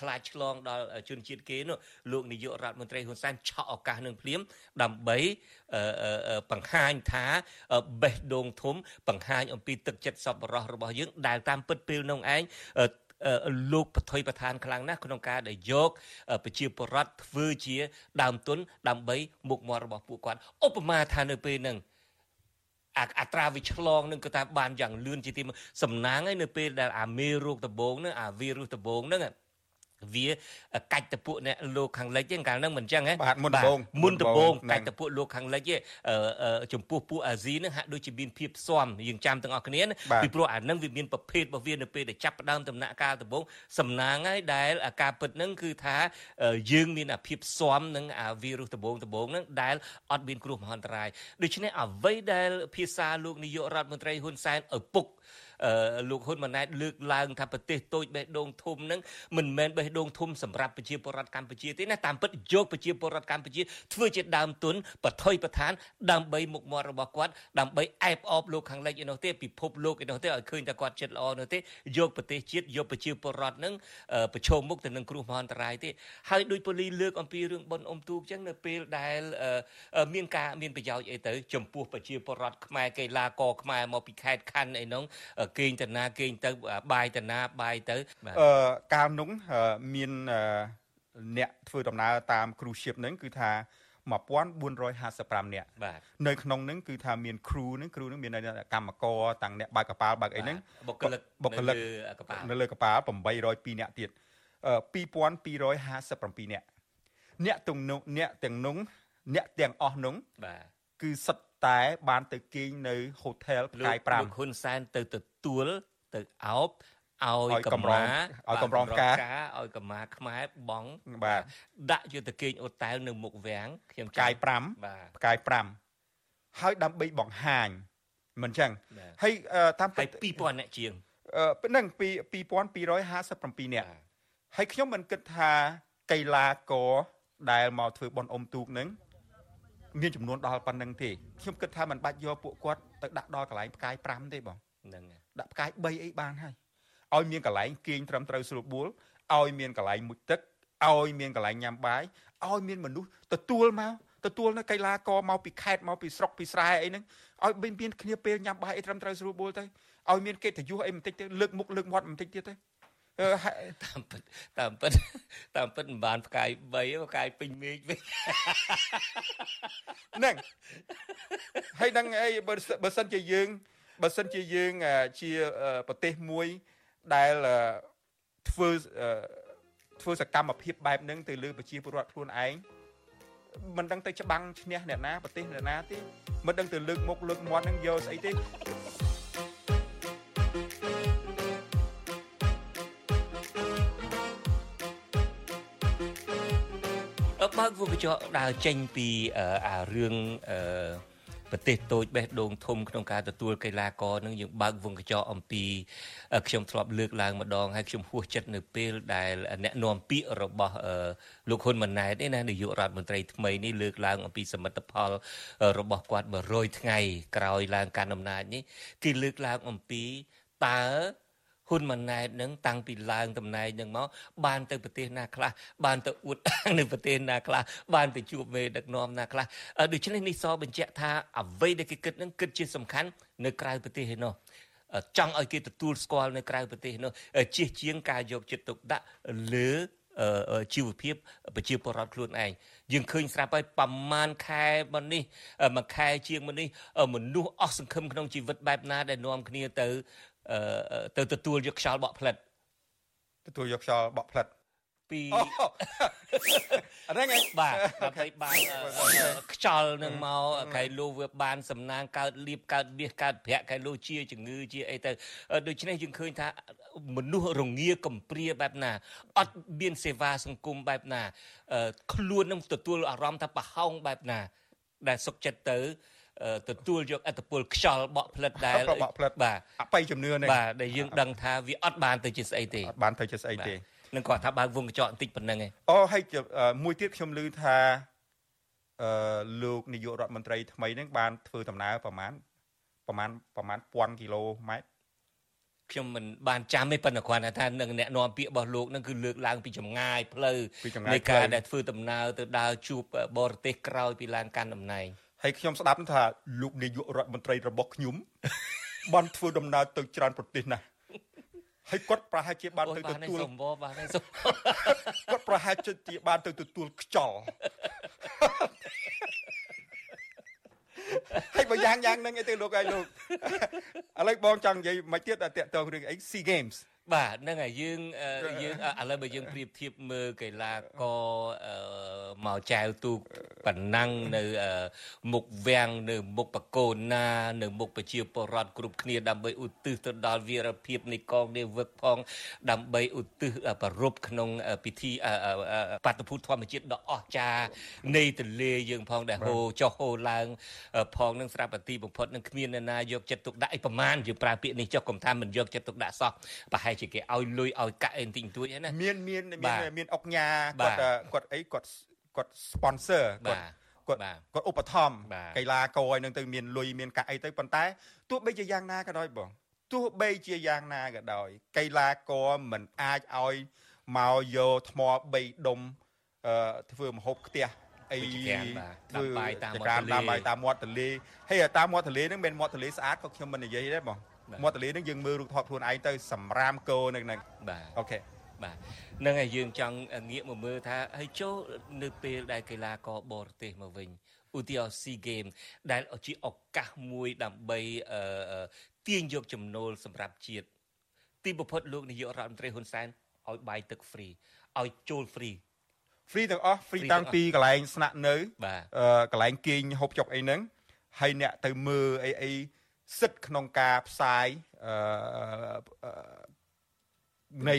ខ្លាចឆ្លងដល់ជនជាតិគេនោះលោកនាយករដ្ឋមន្ត្រីហ៊ុនសែនឆក់ឱកាសនឹងភ្លាមដើម្បីបង្ហាញថាបេះដូងធំបង្ហាញអំពីទឹកចិត្តសប្បុរសរបស់យើងដែលតាមពិតពេលនោះឯងលោកបថុយប្រធានខ្លាំងណាស់ក្នុងការដែលយកប្រជាពលរដ្ឋធ្វើជាដើមទុនដើម្បីមុខមាត់របស់ពួកគាត់ឧបមាថានៅពេលហ្នឹងអត្រាវិឆ្លងនឹងគឺថាបានយ៉ាងលឿនជាទីសំណាងហើយនៅពេលដែលអាមេរោគដំបូងហ្នឹងអាវីរុសដំបូងហ្នឹង វាកាច់តពួកអ្នកលោកខាងលិចទេកាលហ្នឹងមិនអញ្ចឹងហ៎បាទមុនដំបូងមុនដំបូងកាច់តពួកលោកខាងលិចទេចំពោះពួកអាស៊ីហ្នឹងហាក់ដូចជាមានភាពស៊ាំយើងចាំទាំងអស់គ្នាពីព្រោះអាហ្នឹងវាមានប្រភេទរបស់វានៅពេលដែលចាប់ផ្ដើមដំណាក់កាលដំបូងសំណាងហើយដែលអាការពិតហ្នឹងគឺថាយើងមានអាភាពស៊ាំនឹងអាវីរុសដំបូងដំបូងហ្នឹងដែលអត់មានគ្រោះមហន្តរាយដូច្នេះអ្វីដែលភាសាលោកនាយករដ្ឋមន្ត្រីហ៊ុនសែនឪពុក លោកហ៊ុនម៉ាណែតលើកឡើងថាប្រទេសតូចបេះដូងធំនឹងមិនមែនបេះដូងធំសម្រាប់ប្រជាពលរដ្ឋកម្ពុជាទេណាតាមពិតយកប្រជាពលរដ្ឋកម្ពុជាធ្វើជាដើមទុនបថុយប្រឋានដើម្បីមុខមាត់របស់គាត់ដើម្បីអែបអបលោកខាងលិចឯនោះទេពិភពលោកឯនោះទេឲ្យឃើញតែគាត់ចិត្តល្អនោះទេយកប្រទេសជាតិយកប្រជាពលរដ្ឋនឹងប្រឈមមុខទៅនឹងគ្រោះមហន្តរាយទេហើយដោយប៉ូលីលើកអំពីរឿងប៉ុនអុំទូកចឹងនៅពេលដែលមានការមានប្រយោជន៍អីទៅចំពោះប្រជាពលរដ្ឋខ្មែរកីឡាករខ្មែរមកពីខេត្តខណ្ឌអីនោះគេងតាណាគេងទៅបាយតាណាបាយទៅអឺកាលនោះមានអ្នកធ្វើដំណើរតាមគ្រូស៊ីបហ្នឹងគឺថា1455នាក់បាទនៅក្នុងហ្នឹងគឺថាមានគ្រូហ្នឹងគ្រូហ្នឹងមានកម្មករតាំងអ្នកបើកកប៉ាល់បើកអីហ្នឹងបុគ្គលិកបុគ្គលិកនៅលើកប៉ាល់នៅលើកប៉ាល់802នាក់ទៀតអឺ2257នាក់អ្នកទាំងនោះអ្នកទាំងនោះអ្នកទាំងអស់នោះបាទគឺសិតតែបានទៅគេងនៅហូថែលផ្កាយលោកហ៊ុនសែនទៅទ ទួលទៅអោបឲ្យឲ្យកម្កម្រមាងឲ្យកម្រងផ្កាឲ្យកម្មាខ្មែរបងបាទដាក់យកទៅគេងអូតែលនៅមុខវាំងខ្ញុំផ្កាយបាទ5ផ្កាយ5ហើយដើម្បីបង្ហាញមិនអញ្ចឹងបាទហើយអឺតាមពិហើយត2000អ្នកជាងអឺហ្នឹងពី2257នាក់ហើយខ្ញុំមិនគិតថាកីឡាករដែលមកធ្វើបនអុំទូកហ្នឹងមានចំនួនដល់ប៉ុណ្្នឹងទេខ្ញុំគិតថាมันបាច់យកពួកគាត់ទៅដាក់ដល់កន្លែងផ្កាយ5ទេបងហ្នឹងហើយ ដាក់ផ្កាយ3អីបានហើយឲ្យមានកន្លែងគេងត្រឹមត្រូវស្រួលបួលឲ្យមានកន្លែងមុជទឹកឲ្យមានកន្លែងញ៉ាំបាយឲ្យមានមនុស្សទទួលមកទទួលនៅកីឡាករមកពីខេត្តមកពីស្រុកពីស្រែអីហ្នឹងឲ្យមានមានគ្នាពេលញ៉ាំបាយអីត្រឹមត្រូវស្រួលបួលទៅឲ្យមានកិត្តិយសអីបន្តិចទៅលើកមុខលើកមាត់បន្តិចទៀតទៅអឺហើយតាមពិតតាមពិតតាមពិតមិនបានផ្កាយ3ផ្កាយពេញមេឃវិញហ្នឹងហើយនឹងអីបើសិបើសិនជាយើង បើសិនជាយើងអឺជាអឺប្រទេសមួយដែលអឺធ្វើអឺធ្វើសកម្មភាពបែបហ្នឹងទៅលើប្រជាពលរដ្ឋខ្លួនឯងមិនដឹងទៅច្បាំងឈ្នះអ្នកណាប្រទេសអ្នកណាទេមិនដឹងទៅលើកមុខលើកមាត់ហ្នឹងយកស្អីទេបើកវងកញ្ចក់ដើរចេញពីអឺអារឿងអឺ ប្រទេសតូចបេះដូងធំក្នុងការទទួលកីឡាករនឹងយើងបើកវងកញ្ចក់អំពីអឺខ្ញុំធ្លាប់លើកឡើងម្ដងហើយខ្ញុំហួសចិត្តនៅពេលដែលអ្នកនាំពាក្យរបស់អឺលោកហ៊ុនម៉ាណែតនេះណានាយករដ្ឋមន្ត្រីថ្មីនេះលើកឡើងអំពីសមិទ្ធផលអឺរបស់គាត់100ថ្ងៃក្រោយឡើងកាន់អំណាចនេះគេលើកឡើងអំពីតើ ហ៊ុនម៉ាណែតនឹងតាំងពីឡើងតំណែងនឹងមកបានទៅប្រទេសណាខ្លះបានទៅអួតអាងនៅប្រទេសណាខ្លះបានទៅជួបមេដឹកនាំណាខ្លះអឺដូច្នេះនេះសបញ្ជាក់ថាអ្វីដែលគេគិតនឹងគិតជាសំខាន់នៅក្រៅប្រទេសឯនោះអឺចង់ឲ្យគេទទួលស្គាល់នៅក្រៅប្រទេសនោះអឺជៀសជាងការយកចិត្តទុកដាក់លើអឺអឺជីវភាពប្រជាពលរដ្ឋខ្លួនឯងយើងឃើញស្រាប់ហើយប្រមាណខែមកនេះអឺមួយខែជាងមកនេះអឺមនុស្សអស់សង្ឃឹមក្នុងជីវិតបែបណាដែលនាំគ្នាទៅអឺ ទៅទទួលយកខ្យល់បក់ផ្លិតទទួលយកខ្យល់បក់ផ្លិតពីអាហ្នឹងឯងបាទដើម្បីបានអឺអឺខ្យល់នឹងមកកែលោវាបានសំណាងកើតលៀបកើតមាសកើតប្រាក់កែលោជាជំងឺជាអីទៅអឺដូច្នេះយើងឃើញថាមនុស្សរងាកំព្រាបែបណាអត់មានសេវាសង្គមបែបណាអឺខ្លួននឹងទទួលអារម្មណ៍ថាប្រហោងបែបណាដែលសុកចិត្តទៅអឺ ទទួលយកអត្តពលខ្យល់បក់ផ្លិតដែលបក់ផ្លិតបាទអបិយជំនឿនេះបាទដែលយើងដឹងថាវាអត់បានទៅជាស្អីទេអត់បានទៅជាស្អីទេនឹងគាត់ថាបើកវងកញ្ចក់បន្តិចប៉ុណ្្នឹងឯងអូហើយជាអឺមួយទៀតខ្ញុំឮថាអឺលោកនាយករដ្ឋមន្ត្រីថ្មីហ្នឹងបានធ្វើដំណើរប្រហែលប្រហែលប្រហែល1000គីឡូម៉ែត្រខ្ញុំមិនបានចាំទេប៉ុន្តែគ្រាន់តែថានឹងអ្នកនាំពាក្យរបស់លោកនឹងគឺលើកឡើងពីចម្ងាយផ្លូវពីចម្ងាយនៃការផ្លូវដែលធ្វើដំណើរទៅដើរជួបបរទេសក្រោយពីឡើងកាន់តំណែង ហើយខ្ញុំស្ដាប់ថាលោកនាយករដ្ឋមន្ត្រីរបស់ខ្ញុំបានធ្វើដំណើរទៅច្រើនប្រទេសណាស់ហើយគាត់ប្រហែលជាបានអូយទៅបានហើយទទួលសំបរបានហើយសំគាត់ប្រហែលជាបានទៅទទួលខ្យល់ហើយបើយ៉ាងយ៉ាងហ្នឹងឯទៅលោកហើយលោកឥឡូវបងចង់និយាយមិនទៀតតែតកតងរឿងអី SEA Games បាទហ្នឹងហើយយើងអឺយើងអឥឡូវបើយើងប្រៀបធៀបមើលកីឡាករអឺមកចែវទូកប៉ណ្ណឹងនៅអឺមុខវាំងនៅមុខបកូនណា នៅមុខប្រជាពលរដ្ឋគ្រប់គ្នាដើម្បីឧទ្ទិសទៅដល់វីរភាពនៃកងនាវិកផង ដើម្បីឧទ្ទិសអឺប្រពក្នុងអឺពិធីអឺអឺអឺបាតុភូតធម្មជាតិដ៏អស្ចារ្យនៃទន្លេយើងផងដែលហូរចុះហូរឡើងអឺផងនឹងស្រាប់តែទីបំផុតនឹងគ្មាននរណាយកចិត្តទុកដាក់អីប្រមាណយើងប្រើពាក្យនេះចុះកុំថាមិនយកចិត្តទុកដាក់សោះប្រហែលជាគេឲ្យលុយឲ្យកាក់អីបន្តិចបន្តួចហ្នឹងណាមានមានបាមានទមានអុកញ៉ាបាគាត់ទអឺគាត់អីគាត់គាត់ sponsor បាគាត់ទគាត់គាត់ឧបត្ថម្ភបាទកីឡាករឲ្យនឹងទៅមានលុយមានកាក់អីទៅប៉ុន្តែទោះបីជាយ៉ាងណាក៏ដោយបងទោះបីជាយ៉ាងណាក៏ដោយកីឡាករមិនអាចឲ្យមកយកថ្ម3ដុំអឺធ្វើមហូបខ្ទះអីធ្វើចង្ក្រានបាទធ្វើដាំបាយតាមមាត់ចង្ក្រានទន្លេដាំបាយតាមមាត់ទន្លេហើយតាមមាត់ទន្លេហ្នឹងមិនមែនមាត់ទន្លេស្អាតក៏ខ្ញុំមិននិយាយដែរបង មាត់ទន្លេហ្នឹងយើងមើលរូបថតខ្លួនឯងទៅសម្រាមគោនៅហ្នឹងបាទអូខេបាទនឹងហើយយើងចង់ងាកមកមើលថាហើយចូលនៅពេលដែលកីឡាករបរទេសមកវិញឧទាហរណ៍ SEA Games ដែលជាឱកាសមួយដើម្បីទាញយកចំណូលសម្រាប់ជាតិទីបំផុតលោកនាយករដ្ឋមន្ត្រីហ៊ុនសែនឲ្យបាយទឹក free ឲ្យចូល free free ទាំងអស់ free តាំងពីកន្លែងស្នាក់នៅកន្លែងគេងហូបចុកអីហ្នឹងហើយអ្នកទៅមើលអីអី សិទ្ធក្នុងការផ្សាយអឺនៃ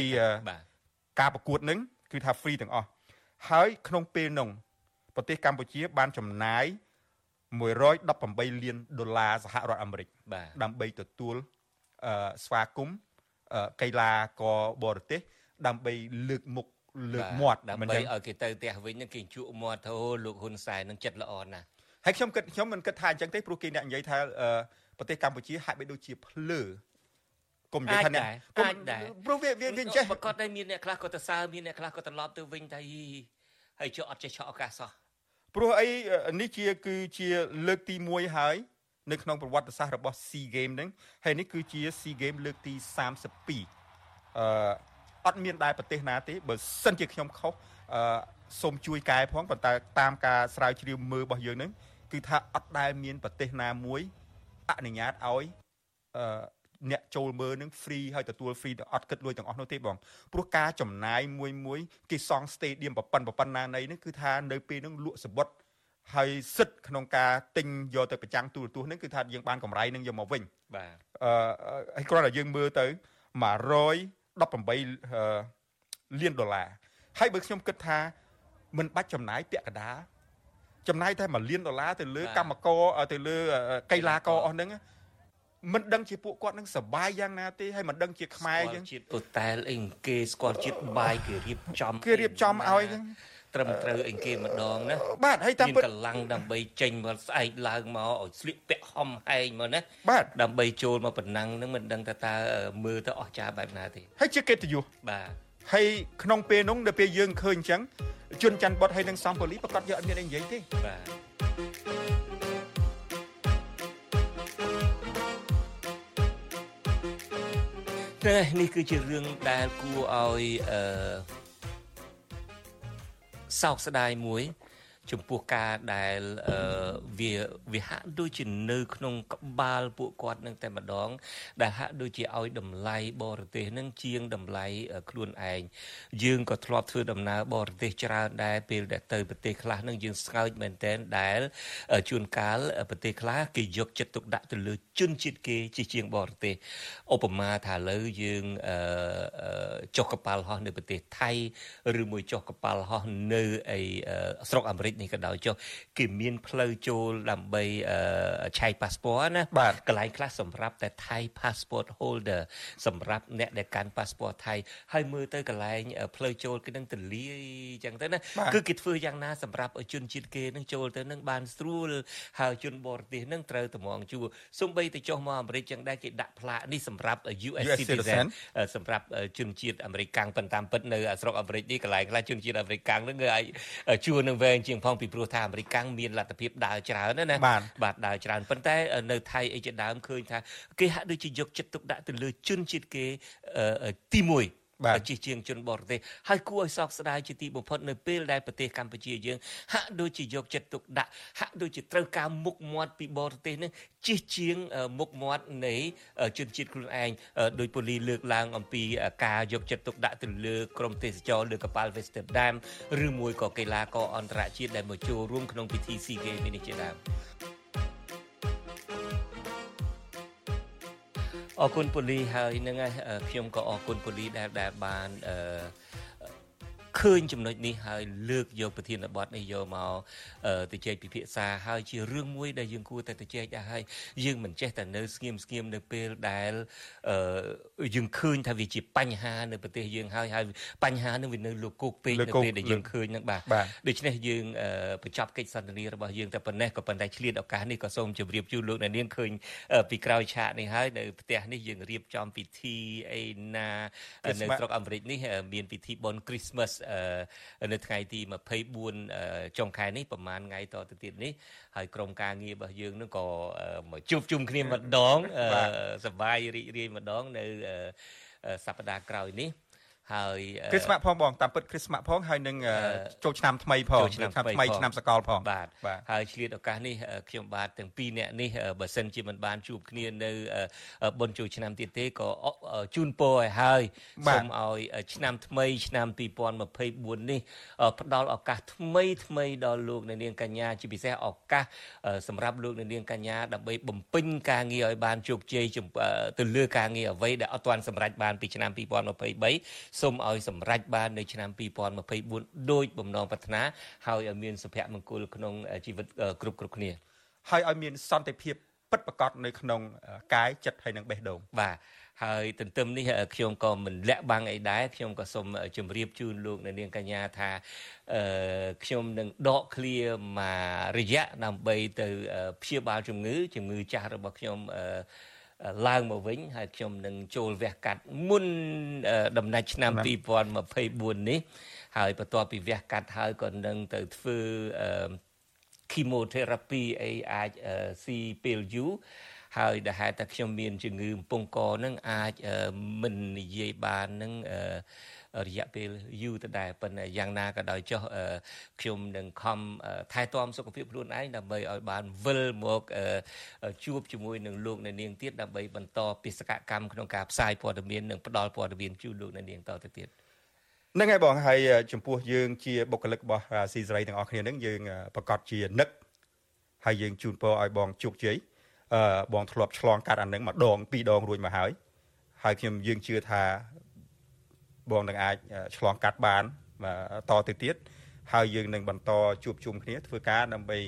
ការប្រកួតនឹងគឺថា free ទាំងអស់ហើយក្នុងពេលនោះប្រទេសកម្ពុជា បានចំណាយ118លានដុល្លារសហរដ្ឋអាមេរិកដើម្បីទទួលស្វាគមន៍កីឡាករបរទេសដើម្បីលើកមុខលើកមាត់ដើម្បីឲ្យគេទៅផ្ទះវិញគេជក់មាត់ទៅលោកហ៊ុនសែននឹងចិត្តល្អណាស់ហើយខ្ញុំគិតខ្ញុំមិនគិតថាអញ្ចឹងទេព្រោះគេអ្នកនិយាយថា ប្រទេសកម្ពុជាហាក់បីដូចជាភ្លើកុំនិយាយថាអ្នកកុំព្រោះវាវាវាចេះប្រកាសតែមានអ្នកខ្លះក៏ទៅសើមានអ្នកខ្លះក៏ត្រឡប់ទៅវិញតែហើយចុះអត់ចេះឆក់ឱកាសសោះព្រោះអីនេះជាគឺជាលើកទី1ហើយនៅក្នុងប្រវត្តិសាស្ត្ររបស់ SEA Game ហ្នឹងហើយនេះគឺជា SEA Game លើកទី32អឺអត់មានដែរប្រទេសណាទេបើសិនជាខ្ញុំខុសអឺសូមជួយកែផងប៉ុន្តែតាមការស្រាវជ្រាវមើលរបស់យើងហ្នឹងគឺថាអត់ដែលមានប្រទេសណាមួយ អនុញ្ញាតឲ្យអឺអ្នកចូលមើលនឹង free ហើយទទួល free អត់គិតលុយទាំងអស់នោះទេបងព្រោះការចំណាយមួយមួយគេសង់ stadium ប្រប៉ុណ្ណប្រប៉ុណ្ណានៃនេះគឺថានៅពេលនឹងលក់សបុតហើយសិទ្ធក្នុងការទិញយកទៅប្រចាំងទូរទស្សន៍នេះគឺថាយើងបានកម្រៃនឹងយកមកវិញបាទអឺហើយគ្រាន់តែយើងមើលទៅ118លានដុល្លារហើយបើខ្ញុំគិតថាមិនបាច់ចំណាយពាក់កណ្ដាល ចំណាយតែ1លានដុល្លារទៅលើកម្មករទៅលើកីឡាករអស់ហ្នឹងមិនដឹងជាពួកគាត់នឹងសបាយយ៉ាងណាទេហើយមិនដឹងជាខ្មែរយ៉ាងជាតិអូតែលអីគេស្គាល់ជាតិបាយគេរៀបចំគេរៀបចំឲ្យហ្នឹងត្រឹមត្រូវអីគេម្ដងណាបាទហើយតាមពិតកម្លាំងដើម្បីចេញមកស្អែកឡើងមកឲ្យស្លៀកពាក់ហំហែងមកណាបាទដើម្បីចូលមកប៉ុណ្ណឹងហ្នឹងមិនដឹងថាតើមើលទៅអស់ចាបែបណាទេហើយជាកិត្តិយសបាទ ហើយក្នុងពេលនោះដល់ពេលយើងឃើញអញ្ចឹងជនច័ន្ទបុតហើយនឹងសំប៉ូលីប្រកាសយកអត់មានអីនិយាយទេបាទនេះនេះគឺជារឿងដែលគួរឲ្យអឺសោកស្ដាយមួយ ចំពោះការដែលវាវាហាក់ដូចជានៅ ក្នុងក្បាលពួកគាត់នឹងតែម្ដង ដែលហាក់ដូចជាឲ្យតម្លៃបរទេសនឹងជាងតម្លៃខ្លួនឯងយើងក៏ធ្លាប់ធ្វើដំណើរបរទេសច្រើនដែរពេលដែលទៅប្រទេសខ្លះនឹងយើងស្ងើចមែនតែនដែលជួនកាលប្រទេសខ្លះគេយកចិត្តទុកដាក់ទៅលើជនជាតិគេជាជាងបរទេសឧបមាថាលើយើងចុះកប៉ាល់ហោះនៅប្រទេសថៃឬមួយចុះកប៉ាល់ហោះនៅឯស្រុកអាមេរិកនេះក៏ដោយចុះគេមានផ្លូវចូលដើម្បីឆែក passport ណាកន្លែងខ្លះសម្រាប់តែ Thai passport holder សម្រាប់អ្នកដែលកាន់ passport ថៃហើយមើលទៅកន្លែងផ្លូវចូលគឺនឹងទលាយចឹងទៅណាគឺគេធ្វើយ៉ាងណាសម្រាប់ជនជាតិគេនឹងចូលទៅនឹងបានស្រួលហើយជនបរទេសនឹងត្រូវតម្ងជួសំបីទៅចុះមកអាមេរិកចឹងដែរគេដាក់ផ្លាកនេះសម្រាប់ US citizen សម្រាប់ជនជាតិអាមេរិកកាំងប៉ុន្តែពិតនៅស្រុកអាមេរិកនេះកន្លែងខ្លះជនជាតិអាមេរិកកាំងនឹងគឺឲ្យជួនឹងវែងជាងផងពីព្រោះថាអាមេរិកកាំងមានលទ្ធភាពដើរច្រើនណាបាទដើរច្រើនប៉ុន្តែនៅថៃអីជាដើមឃើញថាគេហាក់ដូចជាយកចិត្តទុកដាក់ទៅលើជនជាតិគេទី1 ជាជាងជនបរទេសហើយគួរឲ្យសោកស្ដាយជាទីបំផុតនៅពេលដែលប្រទេសកម្ពុជាយើងហាក់ដូចជាយកចិត្តទុកដាក់ហាក់ដូចជាត្រូវការមុខមាត់ពីបរទេសនឹងជាជាងមុខមាត់នៃជនជាតិខ្លួនឯងដោយពូលីលើកឡើងអំពីការយកចិត្តទុកដាក់ទៅលើក្រមទេសចរលើកប៉ាល់ Westerdam ឬមួយក៏កីឡាករអន្តរជាតិដែលមកចូលរួមក្នុងពិធី SEA Games នេះជាដើម អរគុណពូលីហើយនឹងខ្ញុំក៏អរគុណពូលីដែលដែលបានអឺ ឃើញចំណុចនេះហើយលើកយកប្រធានបទនេះយកមកទៅជែកពិភាក្សាហើយជារឿងមួយដែលយើងគួរតែទៅជែកដែរហើយយើងមិនចេះតែនៅស្ងៀមស្ងៀមនៅពេលដែលយើងឃើញថាវាជាបញ្ហានៅប្រទេសយើងហើយហើយបញ្ហានឹងវានៅលោកគោកពេកនៅពេលដែលយើងឃើញនឹងបាទដូច្នេះយើងបញ្ចប់កិច្ចសន្ទនារបស់យើងតែប៉ុណ្ណេះក៏ប៉ុន្តែឆ្លៀតឱកាសនេះក៏សូមជម្រាបជូនលោកអ្នកនាងឃើញពីក្រោយឆាកនេះហើយនៅផ្ទះនេះយើងរៀបចំពិធីអីណានៅស្រុកអាមេរិកនេះមានពិធីបុណ្យ Christmas នៅថ្ងៃទី24ចុងខែនេះប្រហែលថ្ងៃតទៅទៀតនេះហើយក្រុមការងាររបស់យើងនឹងក៏មកជួបជុំគ្នាម្ដងសប្បាយរីករាយម្ដងនៅសប្តាហ៍ក្រោយនេះ ហើយគ្រីស្មាក់ផងបងតាមពិតគ្រីស្មាក់ផងហើយនឹងចូលឆ្នាំថ្មីផងឆ្នាំថ្មីឆ្នាំសកលផងបាទហើយឆ្លៀតឱកាសនេះខ្ញុំបាទទាំងពីរអ្នកនេះបើសិនជាមិនបានជួបគ្នានៅបុណ្យចូលឆ្នាំទៀតទេក៏ជូនពរឲ្យហើយសូមឲ្យឆ្នាំថ្មីឆ្នាំ2024នេះផ្ដល់ឱកាសថ្មីថ្មីដល់លោកអ្នកនាងកញ្ញាជាពិសេសឱកាសសម្រាប់លោកអ្នកនាងកញ្ញាដើម្បីបំពេញការងារឲ្យបានជោគជ័យទៅលើការងារអ្វីដែលអត់ទាន់សម្រេចបានពីឆ្នាំ2023សូមឲ្យសម្រេចបាននៅឆ្នាំ2024ដោយបំណងប្រាថ្នាហើយឲ្យមានសុភមង្គលក្នុងជីវិតគ្រប់គ្រប់គ្នាហើយឲ្យមានសន្តិភាពពិតប្រាកដនៅក្នុងកាយចិត្តហើយនិងបេះដូងបាទហើយទន្ទឹមនេះខ្ញុំក៏មិនលាក់បាំងអីដែរខ្ញុំក៏សូមជម្រាបជូនលោកអ្នកនាងកញ្ញាថាអឺខ្ញុំនឹងដកឃ្លាមករយៈដើម្បីទៅព្យាបាលជំងឺជំងឺចាស់របស់ខ្ញុំអឺ ឡើងមកវិញហើយខ្ញុំនឹងចូលវះកាត់មុនដំណាច់ឆ្នាំ2024នេះ ហើយបន្ទាប់ពីវះកាត់ហើយក៏នឹងទៅធ្វើ chemotherapy អីអាចស៊ីពេលយូរហើយដែលហេតុតែខ្ញុំមានជំងឺកំពង់កនឹងអាចមិននិយាយបាននឹង រយៈពេលយូរទៅដែរប៉ុន្តែយ៉ាងណាក៏ដោយចុះខ្ញុំនឹងខំថែទាំសុខភាពខ្លួនឯងដើម្បីឲ្យបានវិលមកជួបជាមួយនឹងលោកអ្នកនាងទៀតដើម្បីបន្តបេសកកម្មក្នុងការផ្សាយព័ត៌មាននិងផ្តល់ព័ត៌មានជូនលោកអ្នកនាងតទៅទៀតហ្នឹងហើយបងហើយចំពោះយើងជាបុគ្គលិករបស់ស៊ីសេរីទាំងអស់គ្នាហ្នឹងយើងប្រកាសជានឹកហើយយើងជូនពរឲ្យបងជោគជ័យអឺបងធ្លាប់ឆ្លងកាត់អានឹងម្ដងពីរដងរួចមកហើយហើយខ្ញុំយើងជឿថា បងនឹងអាចឆ្លងកាត់បានតទៅទៀតហើយយើងនឹងបន្តជួបជុំគ្នាធ្វើការដើម្បី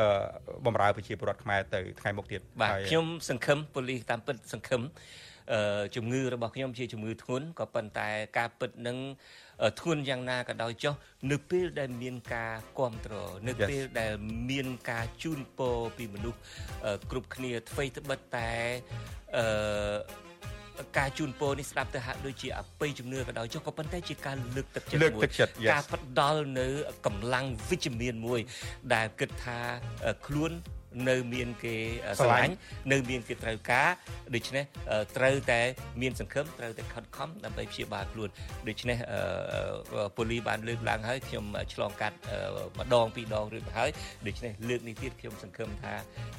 អឺបំរើប្រជាពលរដ្ឋខ្មែរទៅថ្ងៃមុខទៀតបាទខ្ញុំសង្ឃឹមប៉ូលីសតាមពិតសង្ឃឹមអឺជំងឺរបស់ខ្ញុំជាជំងឺធ្ងន់ក៏ប៉ុន្តែការពិតនឹងធ្ងន់យ៉ាងណាក៏ដោយចុះនៅពេលដែលមានការគ្រប់គ្រងនៅពេលដែលមានការជូនពរពីមនុស្សគ្រប់គ្នាអ្វីត្បិតតែអឺ ការជូនពរនេះស្ដាប់ទៅហាក់ដូចជាអបិយជំនឿក៏ដោយចុះក៏ប៉ុន្តែជាការលើកទឹកចិត្តមួយការផ្ដល់នៅកម្លាំងវិជ្ជមានមួយ ដែលគិតថាខ្លួន នៅមានគេស្រឡាញ់នៅមានគេត្រូវការដូច្នេះត្រូវតែមានសង្ឃឹមត្រូវតែខិតខំដើម្បីព្យាបាលខ្លួនដូច្នេះប៉ូលីបានលើកឡើងហើយខ្ញុំឆ្លងកាត់ម្ដងពីរដងរួចមកហើយដូច្នេះលើកនេះទៀតខ្ញុំសង្ឃឹមថា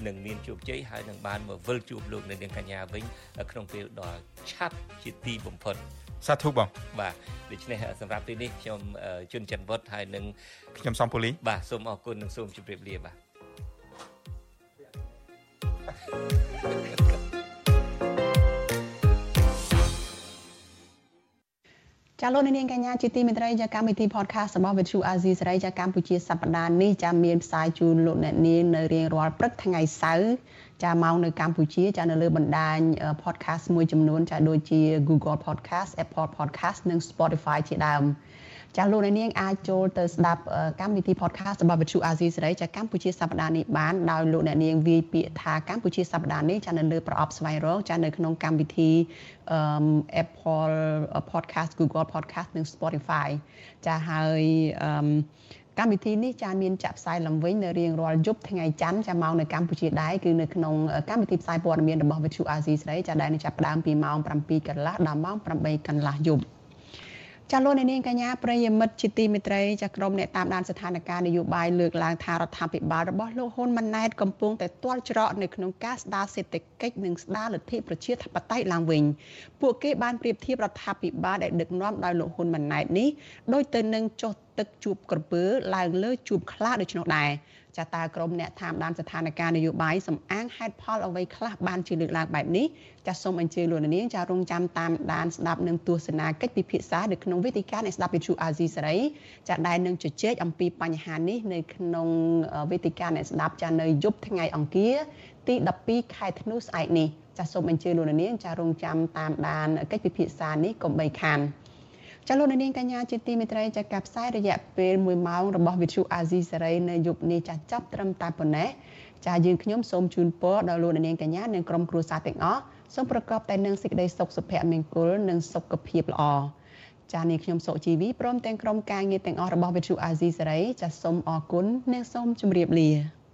នឹងមានជោគជ័យហើយនឹងបានមកវិលជួបលោកនៅនាងកញ្ញាវិញក្នុងពេលដ៏ឆាប់ជាទីបំផុតសាធុបងបាទដូច្នេះសម្រាប់ពេលនេះខ្ញុំជួនច័ន្ទវុតហើយនឹងខ្ញុំសំពូលីបាទសូមអរគុណនិងសូមជម្រាបលាបាទ ចាលោកនាងកញ្ញាជាទីមេត្រីចាកម្មវិធី podcast របស់ Vithu Azizi សេរីចាកម្ពុជាសប្តាហ៍នេះចាមានផ្សាយជូនលោកអ្នកនាងនៅរៀងរាល់ព្រឹកថ្ងៃសៅរ៍ចាម៉ោងនៅកម្ពុជាចានៅលើបណ្ដាញ podcast មួយចំនួនចាដូចជា Google Podcast Apple Podcast និង Spotify ជាដើម ចាលោកនាងអាចចូលទៅស្ដាប់កម្មវិធី podcast របស់ Vithu Azizi សេរីចាកម្ពុជាសប្តាហ៍នេះបានដោយលោកអ្នកនាងវាយពាក្យថាកម្ពុជាសប្តាហ៍នេះចានៅលើប្រអប់ស្វែងរកចានៅក្នុងកម្មវិធី Apple podcast Google podcast និង Spotify ចាហើយកម្មវិធីនេះចាមានចាក់ផ្សាយឡើងវិញនៅរៀងរាល់យប់ថ្ងៃច័ន្ទចាម៉ោងនៅកម្ពុជាដែរគឺនៅក្នុងកម្មវិធីផ្សាយព័ត៌មានរបស់ Vithu Azizi ស្រីចាដែលនឹងចាប់ផ្ដើមពីម៉ោង7កន្លះដល់ម៉ោង8កន្លះយប់ ចាលោកនាងកញ្ញាប្រិយមិត្តជាទីមេត្រីចាក្រុមអ្នកតាមដានស្ថានភាពនយោបាយលើកឡើងថារដ្ឋាភិបាលរបស់លោកហ៊ុនម៉ាណែតកំពុងតែទាល់ច្រកនៅក្នុងការស្ដារសេដ្ឋកិច្ចនិងស្ដារលទ្ធិប្រជាធិបតេយ្យឡើងវិញពួកគេបានប្រៀបធៀបរដ្ឋាភិបាលដែលដឹកនាំដោយលោកហ៊ុនម៉ាណែតនេះដូចទៅនឹងចុះ ទឹកជួបក្រពើឡើងលើជួបខ្លាដូច្នោះដែរចាតើក្រមអ្នកតាមដានស្ថានភាពនយោបាយសំអាងហេតុផលអ្វីខ្លះបានជាលើកឡើងបែបនេះចាសូមអញ្ជើញលោកនាងចារងចាំតាមដានស្ដាប់នឹងទស្សនាកិច្ចពិភាក្សានៅក្នុងវេទិកានៃស្ដាប់វិទ្យុអាស៊ីសេរីចាដែលនឹងជជែកអំពីបញ្ហានេះនៅក្នុងវេទិកានៃស្ដាប់ចានៅយប់ថ្ងៃអង្គារទី12ខែធ្នូស្អែកនេះចាសូមអញ្ជើញលោកនាងចារងចាំតាមដានកិច្ចពិភាក្សានេះកុំបីខាន ចាលោកនាងកញ្ញាជាទីមេត្រីចាការផ្សាយរយៈពេល1ម៉ោងរបស់វិទ្យុអាស៊ីសេរីនៅយប់នេះចាចាប់ត្រឹមតែប៉ុណ្ណេះចាយើងខ្ញុំសូមជូនពរដល់លោកនាងកញ្ញានិងក្រុមគ្រួសារទាំងអស់សូមប្រកបតែនឹងសេចក្តីសុខសុភមង្គលនិងសុខភាពល្អចានាងខ្ញុំសុជីវីព្រមទាំងក្រុមការងារទាំងអស់របស់វិទ្យុអាស៊ីសេរីចាសូមអរគុណនិងសូមជម្រាបលា។